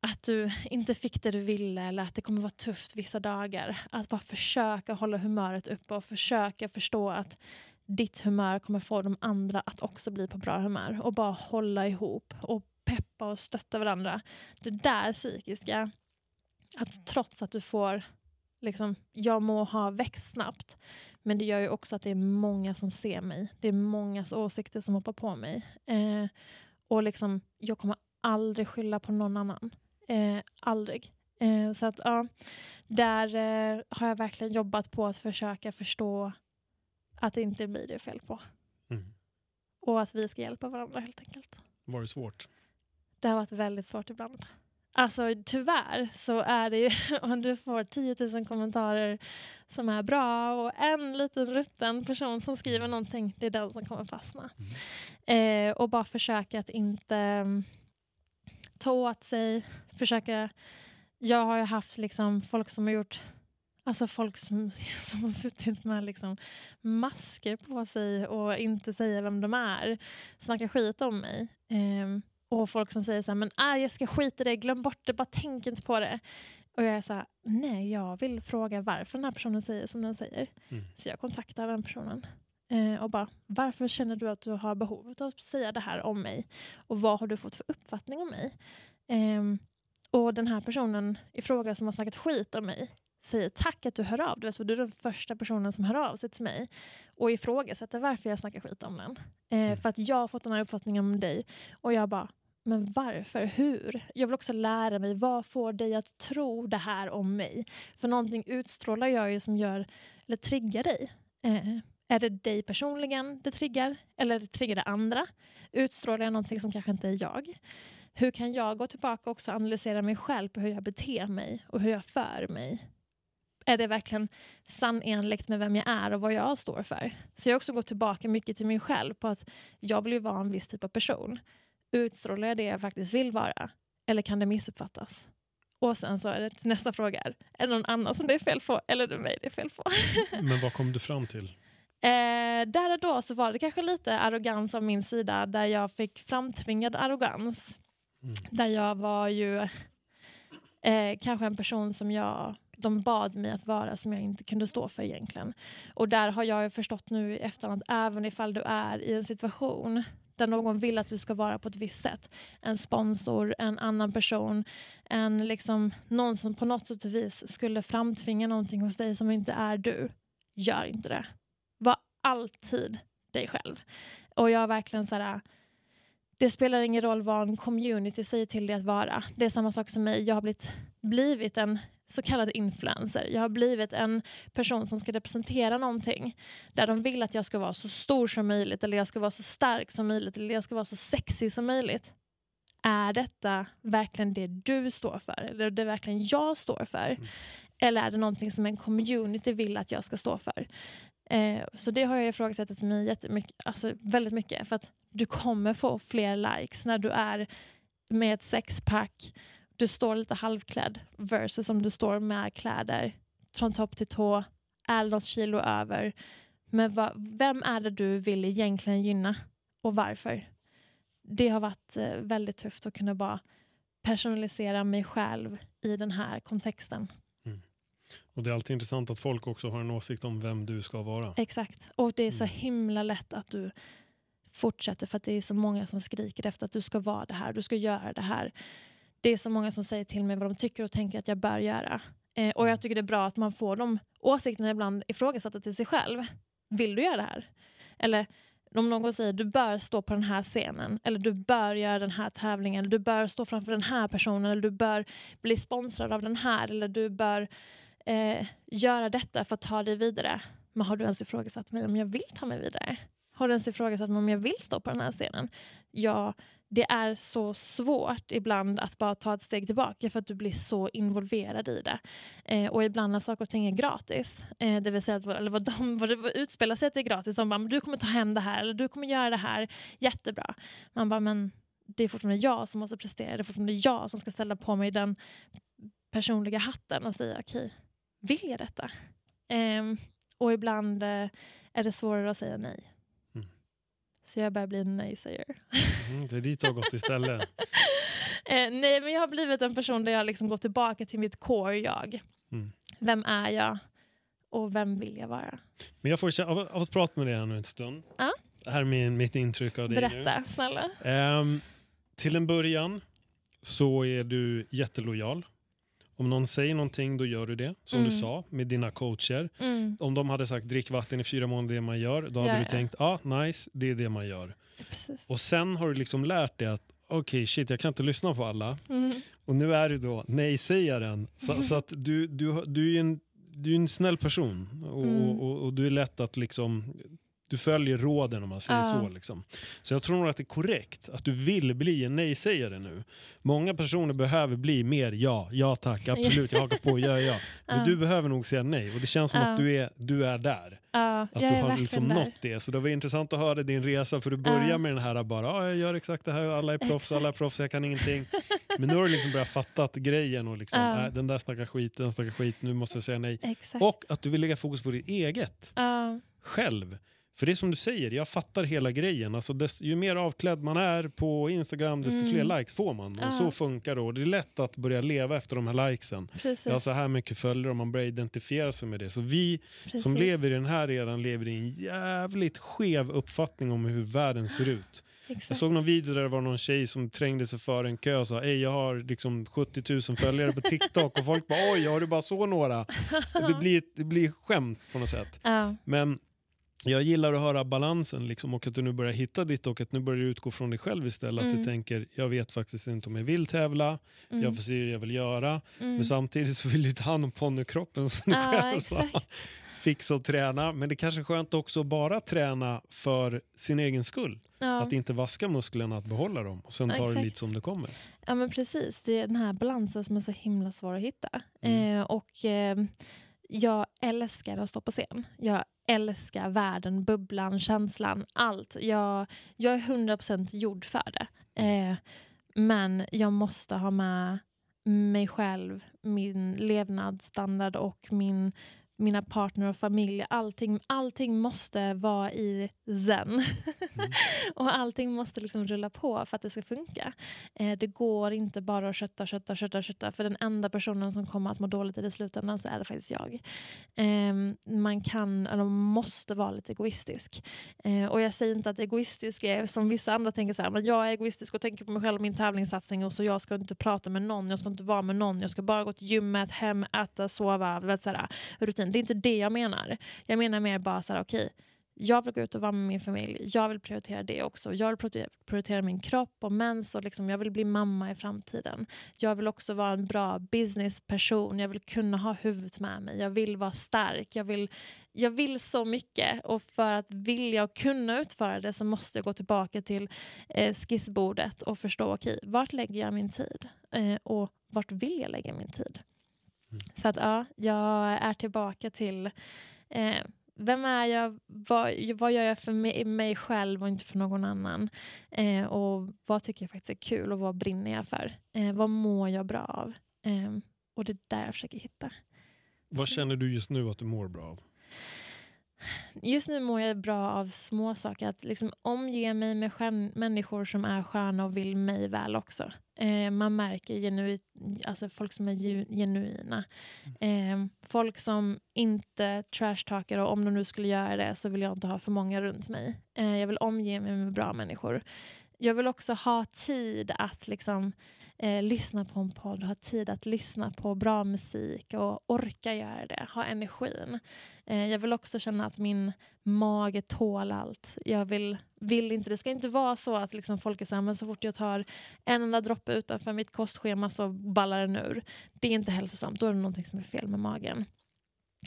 att du inte fick det du ville eller att det kommer vara tufft vissa dagar. Att bara försöka hålla humöret uppe och försöka förstå att ditt humör kommer få de andra att också bli på bra humör och bara hålla ihop och peppa och stötta varandra. Det där psykiska, att trots att du får liksom, jag må ha växt snabbt men det gör ju också att det är många som ser mig. Det är mångas åsikter som hoppar på mig. Eh, och liksom, jag kommer aldrig skylla på någon annan. Eh, aldrig. Eh, så att ja, där eh, har jag verkligen jobbat på att försöka förstå att det inte är mig det är fel på. Mm. Och att vi ska hjälpa varandra helt enkelt. Var det svårt? Det har varit väldigt svårt ibland. Alltså tyvärr så är det ju, om du får 10 000 kommentarer som är bra och en liten rutten person som skriver någonting, det är den som kommer fastna. Eh, och bara försöka att inte mm, ta åt sig, försöka, jag har ju haft liksom folk som har gjort Alltså folk som, som har suttit med liksom masker på sig och inte säger vem de är. Snackar skit om mig. Ehm, och folk som säger så här, men äh, jag ska skita i det, glöm bort det, bara tänk inte på det. Och jag är så här, nej jag vill fråga varför den här personen säger som den säger. Mm. Så jag kontaktar den personen. Eh, och bara, varför känner du att du har behov av att säga det här om mig? Och vad har du fått för uppfattning om mig? Ehm, och den här personen i fråga som har snackat skit om mig säger tack att du hör av dig. Du är den första personen som hör av sig till mig och ifrågasätter varför jag snackar skit om den. Eh, Mm. För att jag har fått den här uppfattningen om dig. Och jag bara, men varför? Hur? Jag vill också lära mig, vad får dig att tro det här om mig? För någonting utstrålar jag ju som gör, eller triggar dig. Eh, är det dig personligen det triggar? Eller triggar det andra? Utstrålar jag någonting som kanske inte är jag? Hur kan jag gå tillbaka och också analysera mig själv på hur jag beter mig och hur jag för mig? Är det verkligen sannenligt med vem jag är och vad jag står för? Så jag har också gått tillbaka mycket till mig själv på att jag vill ju vara en viss typ av person. Utstrålar jag det jag faktiskt vill vara? Eller kan det missuppfattas? Och sen så är det nästa fråga är, är det någon annan som det är fel på eller är det mig det är fel på? Men vad kom du fram till? Eh, där och då så var det kanske lite arrogans av min sida där jag fick framtvingad arrogans. Mm. Där jag var ju eh, kanske en person som jag, de bad mig att vara som jag inte kunde stå för egentligen. Och där har jag förstått nu i efterhand att även ifall du är i en situation där någon vill att du ska vara på ett visst sätt. En sponsor, en annan person, en liksom, någon som på något sätt och vis skulle framtvinga någonting hos dig som inte är du. Gör inte det. Var alltid dig själv. Och jag har verkligen så här, det spelar ingen roll vad en community säger till dig att vara. Det är samma sak som mig. Jag har blivit, blivit en så kallad influencer. Jag har blivit en person som ska representera någonting där de vill att jag ska vara så stor som möjligt eller jag ska vara så stark som möjligt eller jag ska vara så sexig som möjligt. Är detta verkligen det du står för? Eller är det verkligen jag står för? Mm. Eller är det någonting som en community vill att jag ska stå för? Eh, så det har jag ifrågasatt mig jättemycket, alltså väldigt mycket. För att du kommer få fler likes när du är med ett sexpack, du står lite halvklädd versus om du står med kläder från topp till tå, är något kilo över. Men va, vem är det du vill egentligen gynna och varför? Det har varit eh, väldigt tufft att kunna bara personalisera mig själv i den här kontexten. Och det är alltid intressant att folk också har en åsikt om vem du ska vara. Exakt. Och det är så Mm. himla lätt att du fortsätter för att det är så många som skriker efter att du ska vara det här, du ska göra det här. Det är så många som säger till mig vad de tycker och tänker att jag bör göra. Eh, och Mm. jag tycker det är bra att man får de åsikterna ibland ifrågasatta till sig själv. Vill du göra det här? Eller om någon säger du bör stå på den här scenen eller du bör göra den här tävlingen, eller du bör stå framför den här personen eller du bör bli sponsrad av den här eller du bör eh, göra detta för att ta dig vidare. Men har du ens ifrågasatt mig om jag vill ta mig vidare? Har du ens ifrågasatt mig om jag vill stå på den här scenen? Ja, det är så svårt ibland att bara ta ett steg tillbaka för att du blir så involverad i det. Eh, och ibland när saker och ting är gratis, eh, det vill säga att vad- eller vad de vad det utspelar sig att det är gratis, de bara, men du kommer ta hem det här eller du kommer göra det här, jättebra. Man bara, men det är fortfarande jag som måste prestera, det är fortfarande jag som ska ställa på mig den personliga hatten och säga okej, vill jag detta? Eh, och ibland eh, är det svårare att säga nej. Så jag börjar bli en nej-säger. Mm, det är dit du har gått istället. Eh, nej, men jag har blivit en person där jag liksom går tillbaka till mitt core-jag. Mm. Vem är jag? Och vem vill jag vara? Men jag får av, av att prata med dig här nu en stund. Ja. Det här är min, mitt intryck av dig nu. Berätta, snälla. Ehm, till en början så är du jättelojal. Om någon säger någonting, då gör du det. Som du Mm. sa, med dina coacher. Mm, Om de hade sagt drick vatten i fyra månader, det man gör, då hade Ja, du ja. tänkt, ja, ah, nice, det är det man gör. precis. Och sen har du liksom lärt dig att, okej, shit, jag kan inte lyssna på alla. Mm, Och nu är du då nej-sägaren. Så, så att du, du, du är en, du är en snäll person. Och, Mm. och, och du är lätt att liksom, du följer råden om man säger Ja. så. Liksom. Så jag tror nog att det är korrekt att du vill bli en nej-sägare nu. Många personer behöver bli mer ja, ja tack, absolut, jag hakar på, ja, ja. Men Ja. du behöver nog säga nej och det känns som Ja. att du är, du är där. Att du har liksom där. nått det. Så det var intressant att höra din resa för du börjar Ja. med den här bara, ja jag gör exakt det här, alla är proffs, alla är proffs, jag kan ingenting. Men nu har du liksom börjat fatta att grejen och liksom, äh, den där snackar skit, den snackar skit, nu måste jag säga nej. Exakt. Och att du vill lägga fokus på ditt eget, själv. För det är som du säger, jag fattar hela grejen. Alltså desto, ju mer avklädd man är på Instagram, desto Mm. fler likes får man. Och Ja. så funkar det. Och det är lätt att börja leva efter de här likesen. precis. Jag har så här mycket följare och man börjar identifiera sig med det. Så vi precis. som lever i den här eran lever i en jävligt skev uppfattning om hur världen ser ut. Exakt. Jag såg någon video där det var någon tjej som trängde sig för en kö och sa Ej, jag har liksom 70 000 följare på TikTok och folk bara oj, har du bara så några? Det blir, det blir skämt på något sätt. Ja, Men jag gillar att höra balansen liksom, och att du nu börjar hitta ditt och att nu börjar du utgå från dig själv istället. Att Mm. du tänker, jag vet faktiskt inte om jag vill tävla, mm, jag får se hur jag vill göra. mm. Men samtidigt så vill du ta hand om ponnykroppen som du Ja, själv sa. Fixa och träna. Men det kanske är skönt också att bara träna för sin egen skull. Ja. Att inte vaska musklerna, att behålla dem. Och sen Ja, ta det lite som det kommer. Ja men precis, det är den här balansen som är så himla svår att hitta. Mm. Eh, och eh, jag älskar att stå på scen. Jag älskar världen, bubblan, känslan, allt. Jag, jag är 100% gjord för det. Eh, men jag måste ha med mig själv, min levnadsstandard och min mina partner och familj. Allting, allting måste vara i zen. Mm. och allting måste liksom rulla på för att det ska funka. Eh, det går inte bara att kötta, kötta, kötta, kötta. För den enda personen som kommer att må dåligt i det slutändan så är det faktiskt jag. Eh, man kan, eller måste vara lite egoistisk. Eh, och jag säger inte att egoistisk är som vissa andra tänker så här, men jag är egoistisk och tänker på mig själv och min tävlingssatsning och så jag ska inte prata med någon, jag ska inte vara med någon, jag ska bara gå till gymmet, hem, äta, sova, vet, så här, rutin det är inte det jag menar. Jag menar mer bara så här, okej, okay, jag vill gå ut och vara med min familj. Jag vill prioritera det också. Jag vill prioritera min kropp och mens och liksom, jag vill bli mamma i framtiden. Jag vill också vara en bra businessperson. Jag vill kunna ha huvudet med mig. Jag vill vara stark. Jag vill, jag vill så mycket och för att vilja och kunna utföra det så måste jag gå tillbaka till eh, skissbordet och förstå, okej, okay, vart lägger jag min tid? Eh, och vart vill jag lägga min tid? Så att ja, jag är tillbaka till eh, vem är jag, vad, vad gör jag för mig, mig, själv och inte för någon annan? Eh, och vad tycker jag faktiskt är kul och vad brinner jag för? Eh, vad mår jag bra av? Eh, och det är där jag försöker hitta. Vad känner du just nu att du mår bra av? Just nu mår jag bra av små saker. Att liksom omge mig med människor som är sköna och vill mig väl också. Eh, man märker genuit, alltså folk som är genuina. Eh, folk som inte trashtalkar och om de nu skulle göra det så vill jag inte ha för många runt mig. Eh, jag vill omge mig med bra människor. Jag vill också ha tid att liksom eh, lyssna på en podd, ha tid att lyssna på bra musik och orka göra det, ha energin. Eh, jag vill också känna att min mage tål allt. Jag vill, vill inte, det ska inte vara så att liksom folk är så här, men så fort jag tar en enda droppe utanför mitt kostschema så ballar den ur. Det är inte hälsosamt, då är det någonting som är fel med magen.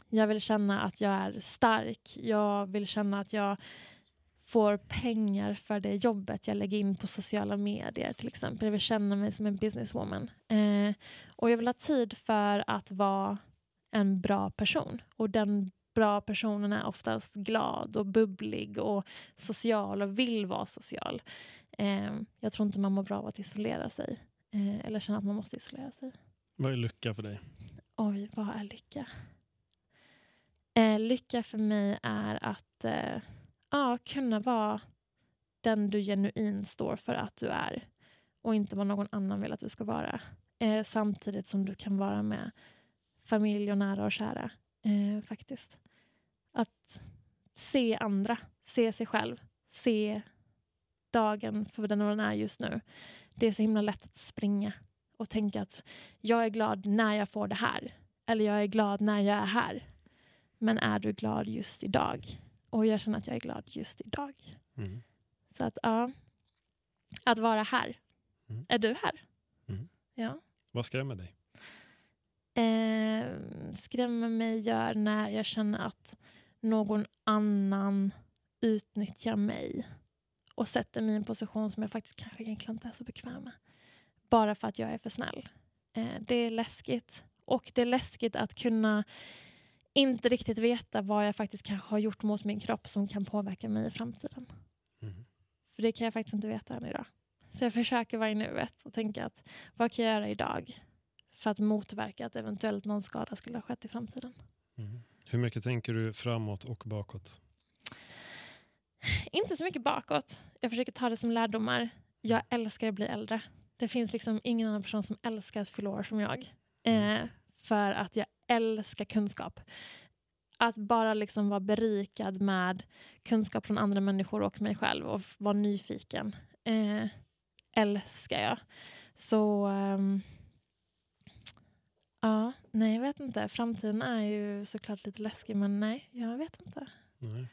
Jag vill känna att jag är stark. Jag vill känna att jag får pengar för det jobbet jag lägger in på sociala medier till exempel. Jag vill känna mig som en businesswoman. Eh, och jag vill ha tid för att vara en bra person. Och den bra personen är oftast glad och bubblig och social och vill vara social. Eh, jag tror inte man mår bra av att isolera sig. Eh, eller känna att man måste isolera sig. Vad är lycka för dig? Oj, vad är lycka? Eh, lycka för mig är att eh, ja, kunna vara den du genuint står för att du är och inte vad någon annan vill att du ska vara. Eh, samtidigt som du kan vara med familj och nära och kära. Eh, faktiskt. Att se andra, se sig själv, se dagen för den den är just nu. Det är så himla lätt att springa och tänka att jag är glad när jag får det här. Eller jag är glad när jag är här. Men är du glad just idag? Och jag känner att jag är glad just idag. Mm. Så att ja, att vara här. Mm. Är du här? Mm. Ja. Vad skrämmer dig? Eh, skrämmer mig gör när jag känner att någon annan utnyttjar mig och sätter mig i en position som jag faktiskt kanske egentligen inte är så bekväm med. Bara för att jag är för snäll. Eh, det är läskigt. Och det är läskigt att kunna inte riktigt veta vad jag faktiskt kanske har gjort mot min kropp som kan påverka mig i framtiden. Mm. För det kan jag faktiskt inte veta än idag. Så jag försöker vara i nuet och tänka att vad kan jag göra idag för att motverka att eventuellt någon skada skulle ha skett i framtiden. Mm. Hur mycket tänker du framåt och bakåt? Inte så mycket bakåt. Jag försöker ta det som lärdomar. Jag älskar att bli äldre. Det finns liksom ingen annan person som älskar att fylla år som jag. Mm. Eh, för att jag älskar kunskap. Att bara liksom vara berikad med kunskap från andra människor och mig själv och vara nyfiken eh, älskar jag. Så um, ja, nej jag vet inte. Framtiden är ju såklart lite läskig men nej, jag vet inte. Nej.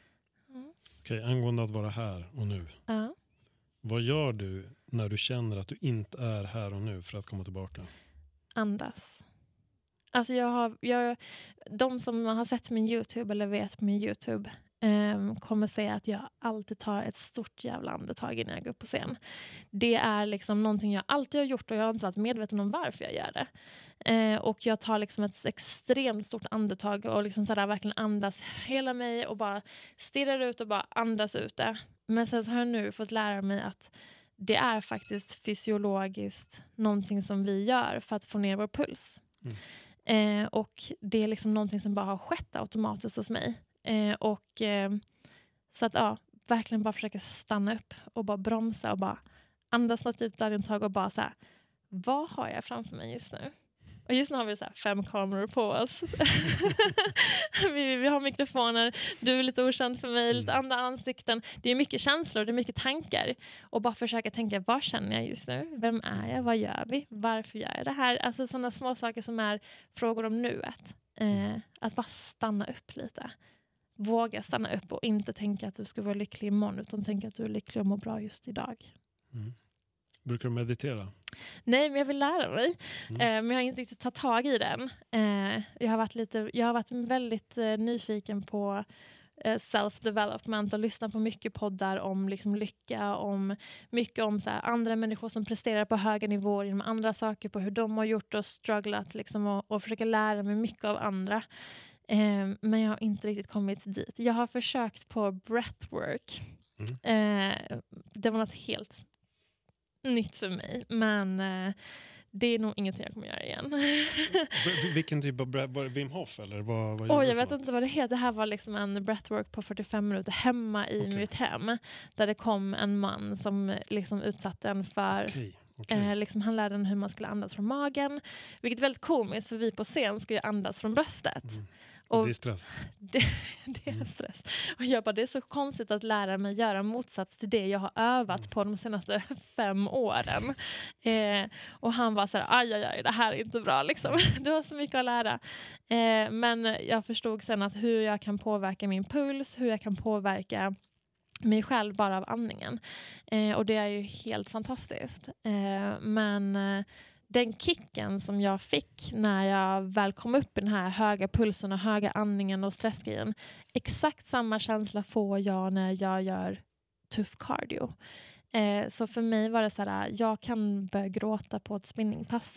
Mm. Okej, angående att vara här och nu. Ja. Vad gör du när du känner att du inte är här och nu för att komma tillbaka? Andas. Alltså jag har, jag, de som har sett min Youtube eller vet min Youtube ehm, kommer säga att jag alltid tar ett stort jävla andetag innan jag går upp på scen. Det är liksom någonting jag alltid har gjort och jag har inte varit medveten om varför jag gör det. Eh, och jag tar liksom ett extremt stort andetag och liksom sådär verkligen andas hela mig och bara stirrar ut och bara andas ut det. Men sen så har jag nu fått lära mig att det är faktiskt fysiologiskt någonting som vi gör för att få ner vår puls. Mm. Eh, och det är liksom någonting som bara har skett automatiskt hos mig. Eh, och eh, Så att ja, verkligen bara försöka stanna upp och bara bromsa och bara andas något djupt andetag och bara så här, vad har jag framför mig just nu? Och just nu har vi så fem kameror på oss. vi, vi har mikrofoner, du är lite okänd för mig, lite andra ansikten. Det är mycket känslor, det är mycket tankar. Och bara försöka tänka, vad känner jag just nu? Vem är jag? Vad gör vi? Varför gör jag det här? Alltså sådana små saker som är frågor om nuet. Eh, att bara stanna upp lite. Våga stanna upp och inte tänka att du ska vara lycklig imorgon utan tänka att du är lycklig och mår bra just idag. Mm. Brukar du meditera? Nej, men jag vill lära mig. Mm. Eh, men jag har inte riktigt tagit tag i den. Eh, jag, har varit lite, jag har varit väldigt eh, nyfiken på eh, self-development och lyssnat på mycket poddar om liksom, lycka, om mycket om så här, andra människor som presterar på höga nivåer inom andra saker, på hur de har gjort och strugglat liksom, och, och försöka lära mig mycket av andra. Men jag har inte riktigt kommit dit. Jag har försökt på breathwork. Eh, det var något helt nytt för mig, men eh, det är nog ingenting jag kommer göra igen. Vilken typ av bre- var det Wim Hof eller vad, vad du jag vet något? inte vad det heter. Det här var liksom en breathwork på 45 minuter hemma i Okej. mitt hem. Där det kom en man som liksom utsatte en för Okej, okej. Eh, liksom han lärde en hur man skulle andas från magen. Vilket är väldigt komiskt för vi på scen ska ju andas från bröstet. Mm. Och Det är stress. det, det är Mm. stress. Och jag bara, det är så konstigt att lära mig göra motsats till det jag har övat Mm. på de senaste fem åren. Eh, och han var så här, aj, aj, aj, det här är inte bra. Liksom. Det var så mycket att lära. Eh, men jag förstod sen att hur jag kan påverka min puls, hur jag kan påverka mig själv bara av andningen. Eh, och det är ju helt fantastiskt. Eh, men eh, den kicken som jag fick när jag väl kom upp i den här höga pulsen och höga andningen och stressgrejen. Exakt samma känsla får jag när jag gör tuff cardio. Eh, så för mig var det så här, jag kan börja gråta på ett spinningpass.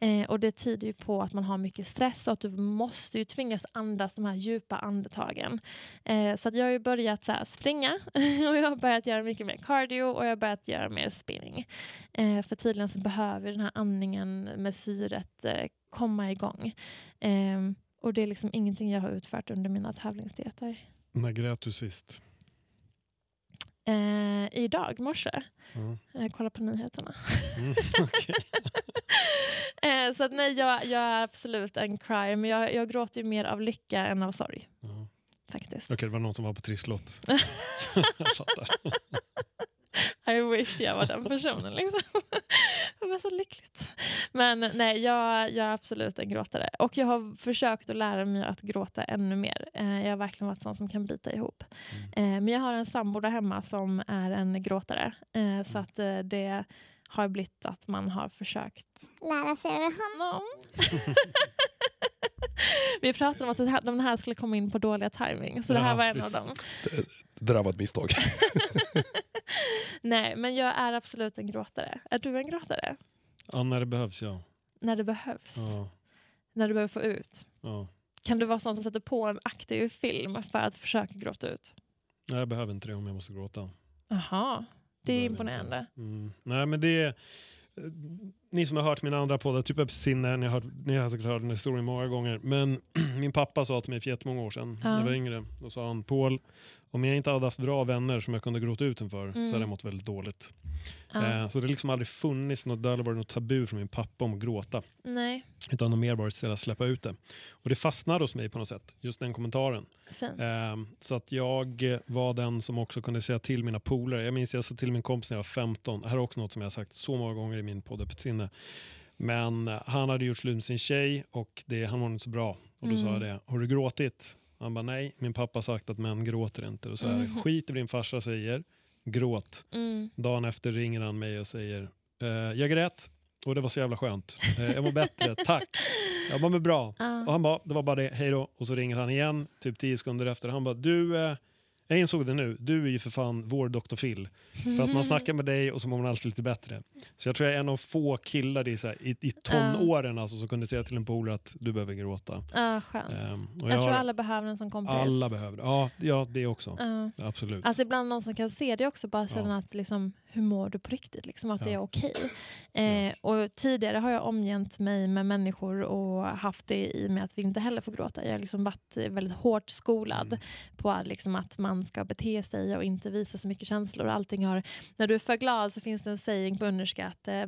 Eh, och det tyder ju på att man har mycket stress och att du måste ju tvingas andas de här djupa andetagen. Eh, så jag har ju börjat så springa och jag har börjat göra mycket mer cardio och jag har börjat göra mer spinning. Eh, för tydligen så behöver den här andningen med syret eh, komma igång. Eh, och det är liksom ingenting jag har utfört under mina tävlingsdieter. När grät du sist? Eh, idag morse, Ja. eh, kolla på nyheterna. Mm. okej. eh, så att nej, jag, jag är absolut en crier, men jag, jag gråter ju mer av lycka än av sorg. Ja. Faktiskt. Okej, det var någon som var på trisslott. I wish jag var den personen. Liksom. det var så lyckligt. Men nej, jag, jag är absolut en gråtare. Och jag har försökt att lära mig att gråta ännu mer. Eh, jag har verkligen varit sån som kan bita ihop. Eh, men jag har en sambo där hemma som är en gråtare. Så att eh, det har blivit att man har försökt Lära sig över honom. Vi pratade om att det här, de här skulle komma in på dåliga timing, så det här Ja, var en visst. av dem. Det där var ett misstag. Nej, men jag är absolut en gråtare. Är du en gråtare? Ja, när det behövs ja. När det behövs. ja. När du behöver få ut. ja. Kan du vara sån som sätter på en aktiv film för att försöka gråta ut? Nej, jag behöver inte det om jag måste gråta. Jaha, det är imponerande. Mm. Nej, men det är... eh, Ni som har hört mina andra poddar, typ Sinne, ni har, hört, ni har säkert hört den historien många gånger. Men min pappa sa till mig för jättemånga år sedan, Ja. när jag var yngre, då sa han Paul, om jag inte hade haft bra vänner som jag kunde gråta ut inför så Mm. hade jag mått väldigt dåligt. Ja. Eh, så det har liksom aldrig funnits något, har aldrig varit något tabu från min pappa om att gråta. Nej, Utan det har mer varit istället att släppa ut det. Och det fastnade hos mig på något sätt, just den kommentaren. fint. Ehm, så att jag var den som också kunde säga till mina polare. Jag minns jag sa till min kompis när jag var 15. Det här är också något som jag har sagt så många gånger i min podd Öppet sinne. Men eh, han hade gjort slut med sin tjej och det, han var inte så bra. Och då sa jag Mm. det, har du gråtit? Han bara nej, min pappa har sagt att män gråter inte. Och så är det, Mhm. skit i vad din farsa säger, gråt. Mm. Dagen efter ringer han mig och säger, eh, jag grät och det var så jävla skönt. Eh, jag mår bättre, tack. Jag mår bra. Ja. Och han bara, det var bara det, hej då. Och så ringer han igen, typ tio sekunder efter. Han bara, du, eh, jag insåg det nu, du är ju för fan vår Dr. Phil. För att man snackar med dig och så mår man alltid lite bättre. Så jag tror jag är en av få killar i, så här, i, i tonåren alltså, som kunde säga till en polare att du behöver gråta. Ja, skönt. Och jag, jag tror alla behöver en sån kompis. alla behöver. Ja, ja, det också. Ja. Absolut. Alltså ibland någon som kan se det också, bara Ja. känna att liksom, hur mår du på riktigt? Liksom, att det är Ja. okej. Eh, och tidigare har jag omgänt mig med människor och haft det i med att vi inte heller får gråta. Jag har liksom varit väldigt hårt skolad Mm. på att, liksom, att man ska bete sig och inte visa så mycket känslor. Allting har, när du är för glad så finns det en saying på ungerska att eh,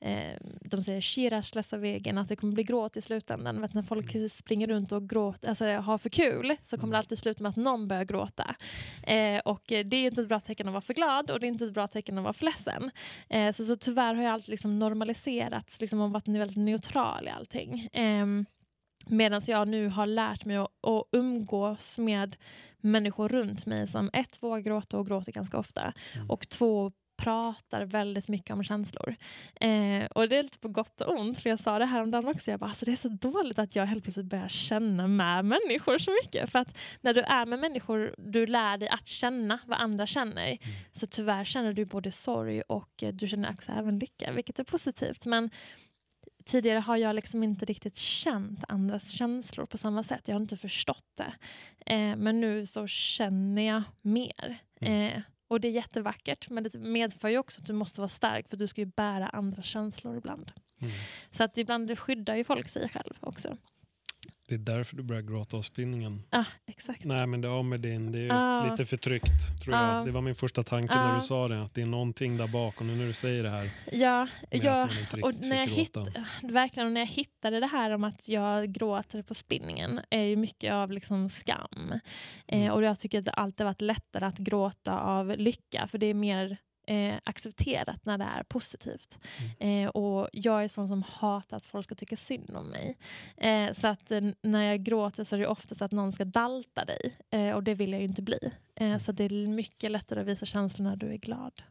eh, de säger shiras läsa vägen, att det kommer bli gråt i slutändan. Vet, när folk Mm. springer runt och gråter, alltså, har för kul så kommer det alltid sluta med att någon börjar gråta. Eh, och eh, det är inte ett bra tecken att vara för glad och det är inte ett bra tecken att vara för ledsen. Eh, så, så tyvärr har jag alltid liksom normaliserat liksom, och varit väldigt neutral i allting. Eh, Medan jag nu har lärt mig att, att umgås med människor runt mig som ett vågar gråta och gråter ganska ofta Mm. och två pratar väldigt mycket om känslor. Eh, och det är lite på gott och ont, för jag sa det här om dagen också, jag bara, alltså det är så dåligt att jag helt plötsligt börjar känna med människor så mycket. För att när du är med människor, du lär dig att känna vad andra känner. Så tyvärr känner du både sorg och eh, du känner också även lycka, vilket är positivt. Men tidigare har jag liksom inte riktigt känt andras känslor på samma sätt. Jag har inte förstått det. Eh, men nu så känner jag mer. Eh, och det är jättevackert, men det medför ju också att du måste vara stark för du ska ju bära andras känslor ibland. Mm. Så att ibland skyddar ju folk sig själv också. Det är därför du börjar gråta av spinningen. Ja, exakt. Nej men det har med din, det är Ja. lite förtryckt tror Ja. jag. Det var min första tanke när du sa det, att det är någonting där bak och nu när du säger det här Ja, ja och när jag, hitt, verkligen, och när jag hittade det här om att jag gråter på spinningen är ju mycket av liksom skam. Mm. Eh, och jag tycker att det alltid varit lättare att gråta av lycka för det är mer eh, accepterat när det är positivt. Mm. Eh, och jag är sån som hatar att folk ska tycka synd om mig. Eh, så att eh, när jag gråter så är det ofta så att någon ska dalta dig eh, och det vill jag ju inte bli. Mm. Eh, så det är mycket lättare att visa känslor när du är glad.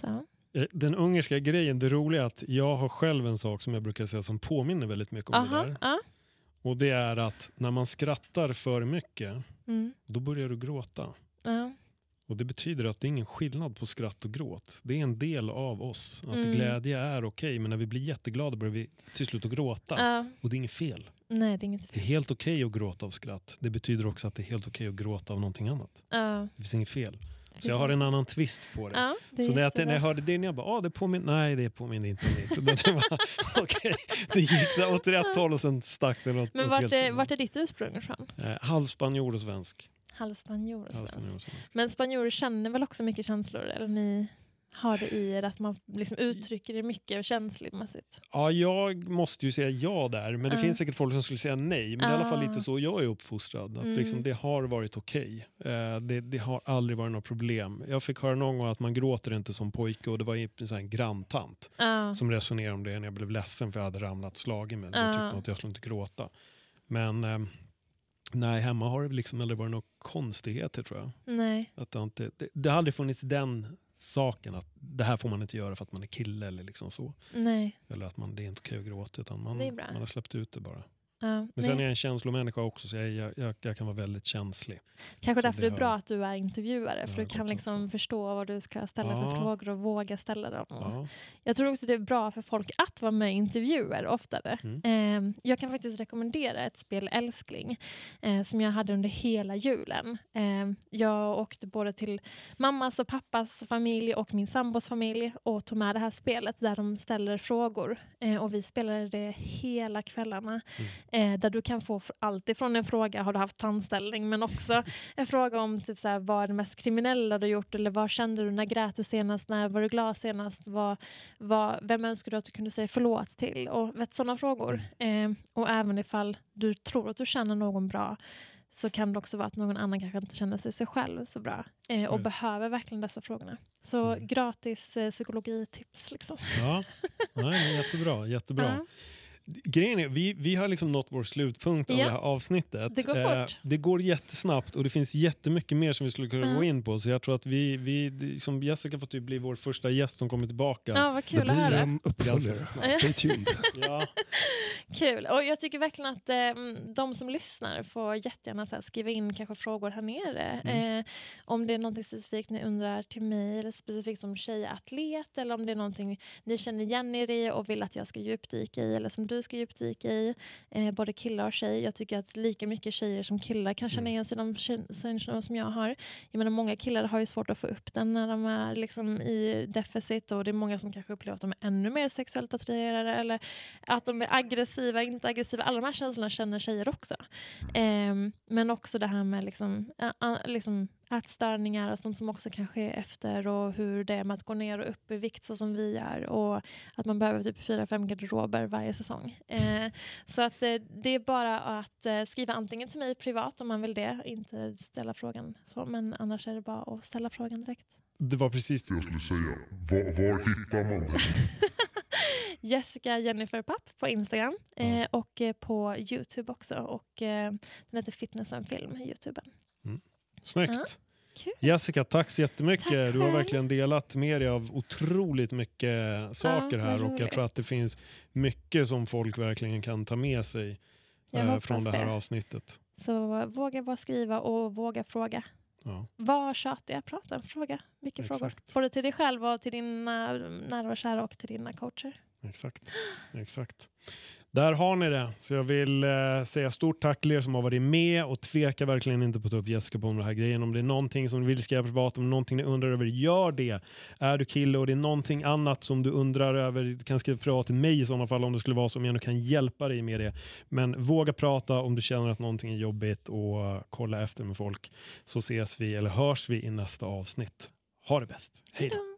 Så. Den ungerska grejen, det roliga är att jag har själv en sak som jag brukar säga som påminner väldigt mycket om det Aha, där. ja. Och det är att när man skrattar för mycket, Mm, då börjar du gråta. ja. Och det betyder att det är ingen skillnad på skratt och gråt. Det är en del av oss. Att Mm. glädje är okej, men när vi blir jätteglada börjar vi till slut att gråta. Ja, Och det är inget fel. nej, det är inget Det är helt okej att gråta av skratt. Det betyder också att det är helt okej att gråta av någonting annat. Ja, Det finns inget fel. Så jag har en annan twist på det. Ja, det så när jag, när jag hörde det, jag bara, ah, det påminner, nej det påminner inte om mitt. Men det, var, okej, det gick så åt rätt håll och sen stack det åt, Men åt vart är, vart är ditt ursprung ifrån? Eh, halvspanjor och svensk. Halvspanjor. Halvspanjor. Men spanjorer känner väl också mycket känslor? Eller ni har det i er att man liksom uttrycker det mycket känslomässigt? Ja, jag måste ju säga ja där, men det Ja. finns säkert folk som skulle säga nej. Men det är i alla fall lite så jag är uppfostrad. Att Mm. liksom, det har varit okej. Eh, det, det har aldrig varit något problem. Jag fick höra någon gång att man gråter inte som pojke och det var en här granntant som resonerade om det när jag blev ledsen för jag hade ramlat och slagit mig. Då Ja. tyckte att jag skulle inte gråta. Men ehm, nej, hemma har det liksom aldrig varit några konstigheter tror jag. nej. Att det, har inte, det, det har aldrig funnits den saken att det här får man inte göra för att man är kille eller liksom så. Nej. Eller att man, det är inte okej att gråta utan man, man har släppt ut det bara. Ja, Men nej. sen är jag en känslomänniska också så jag, jag, jag, jag kan vara väldigt känslig. Kanske så därför det är bra att du är intervjuare, för du kan liksom också. förstå vad du ska ställa Ja. för frågor och våga ställa dem. Ja. Jag tror också det är bra för folk att vara med i intervjuer oftare. Mm. Eh, jag kan faktiskt rekommendera ett spel Älskling eh, som jag hade under hela julen. Eh, jag åkte både till mammas och pappas familj och min sambos familj och tog med det här spelet där de ställer frågor. Eh, och vi spelade det hela kvällarna. Eh, där du kan få allt ifrån en fråga, har du haft tandställning, men också en fråga om typ så här, vad är det mest kriminella du gjort eller vad kände du, när grät du senast, när var du glad senast, vad, vad, vem önskar du att du kunde säga förlåt till och vet, sådana frågor. Eh, och även ifall du tror att du känner någon bra så kan det också vara att någon annan kanske inte känner sig, sig själv så bra eh, och Mm. behöver verkligen dessa frågorna. Så Mm. gratis eh, psykologitips liksom. Ja, Nej, jättebra. jättebra. Ja. Grejen är, vi, vi har liksom nått vår slutpunkt av Ja. det här avsnittet. Det går Eh, fort. det går jättesnabbt och det finns jättemycket mer som vi skulle kunna Ja. gå in på. Så jag tror att vi, vi det- som Jessica får typ bli vår första gäst som kommer tillbaka. Ja, vad Det kul att blir en uppföljare. Stay tuned. Ja. Kul. Och jag tycker verkligen att eh, de som lyssnar får jättegärna så här, skriva in kanske frågor här nere. Mm. Eh, om det är något specifikt ni undrar till mig eller specifikt som tjejatlet eller om det är någonting ni känner igen er i och vill att jag ska djupdyka i eller som du ska djupdyka i. Eh, både killar och tjej. Jag tycker att lika mycket tjejer som killar kan känna Mm. igen sig i de känslorna som jag har. Jag menar många killar har ju svårt att få upp den när de är liksom i deficit och det är många som kanske upplever att de är ännu mer sexuellt attraherade eller att de är aggressiva, inte aggressiva. Alla de här känslorna känner tjejer också. Ehm, men också det här med liksom, ä- ä- liksom ätstörningar och sånt som också kan ske efter och hur det är med att gå ner och upp i vikt så som vi gör och att man behöver typ fyra, fem garderober varje säsong. Eh, så att eh, det är bara att eh, skriva antingen till mig privat om man vill det, inte ställa frågan så, men annars är det bara att ställa frågan direkt. Det var precis jag skulle säga. Var, var hittar man det? Jessica Jennifer Papp på Instagram eh, Ja. och eh, på Youtube också. Och, eh, den heter Fitness and Film, Youtuben. Snyggt. Ja, kul. Jessica, tack så jättemycket. Tack du har verkligen delat med dig av otroligt mycket saker vad här och jag tror att det finns mycket som folk verkligen kan ta med sig eh, från det här det. avsnittet. Så våga bara skriva och våga fråga. Ja. Var tjatiga, prata, fråga. Mycket frågor. Exakt. Både till dig själv och till dina nära och kära och till dina coacher. Exakt. Exakt. Där har ni det. Så jag vill eh, säga stort tack till er som har varit med och tveka verkligen inte på att ta upp Jessica på den här grejen. Om det är någonting som ni vill skriva privat, om någonting ni undrar över, gör det. Är du kille och det är någonting annat som du undrar över, du kan skriva privat till mig i sådana fall om det skulle vara så, om jag nu kan hjälpa dig med det. Men våga prata om du känner att någonting är jobbigt och kolla efter med folk. Så ses vi, eller hörs vi i nästa avsnitt. Ha det bäst. Hej då!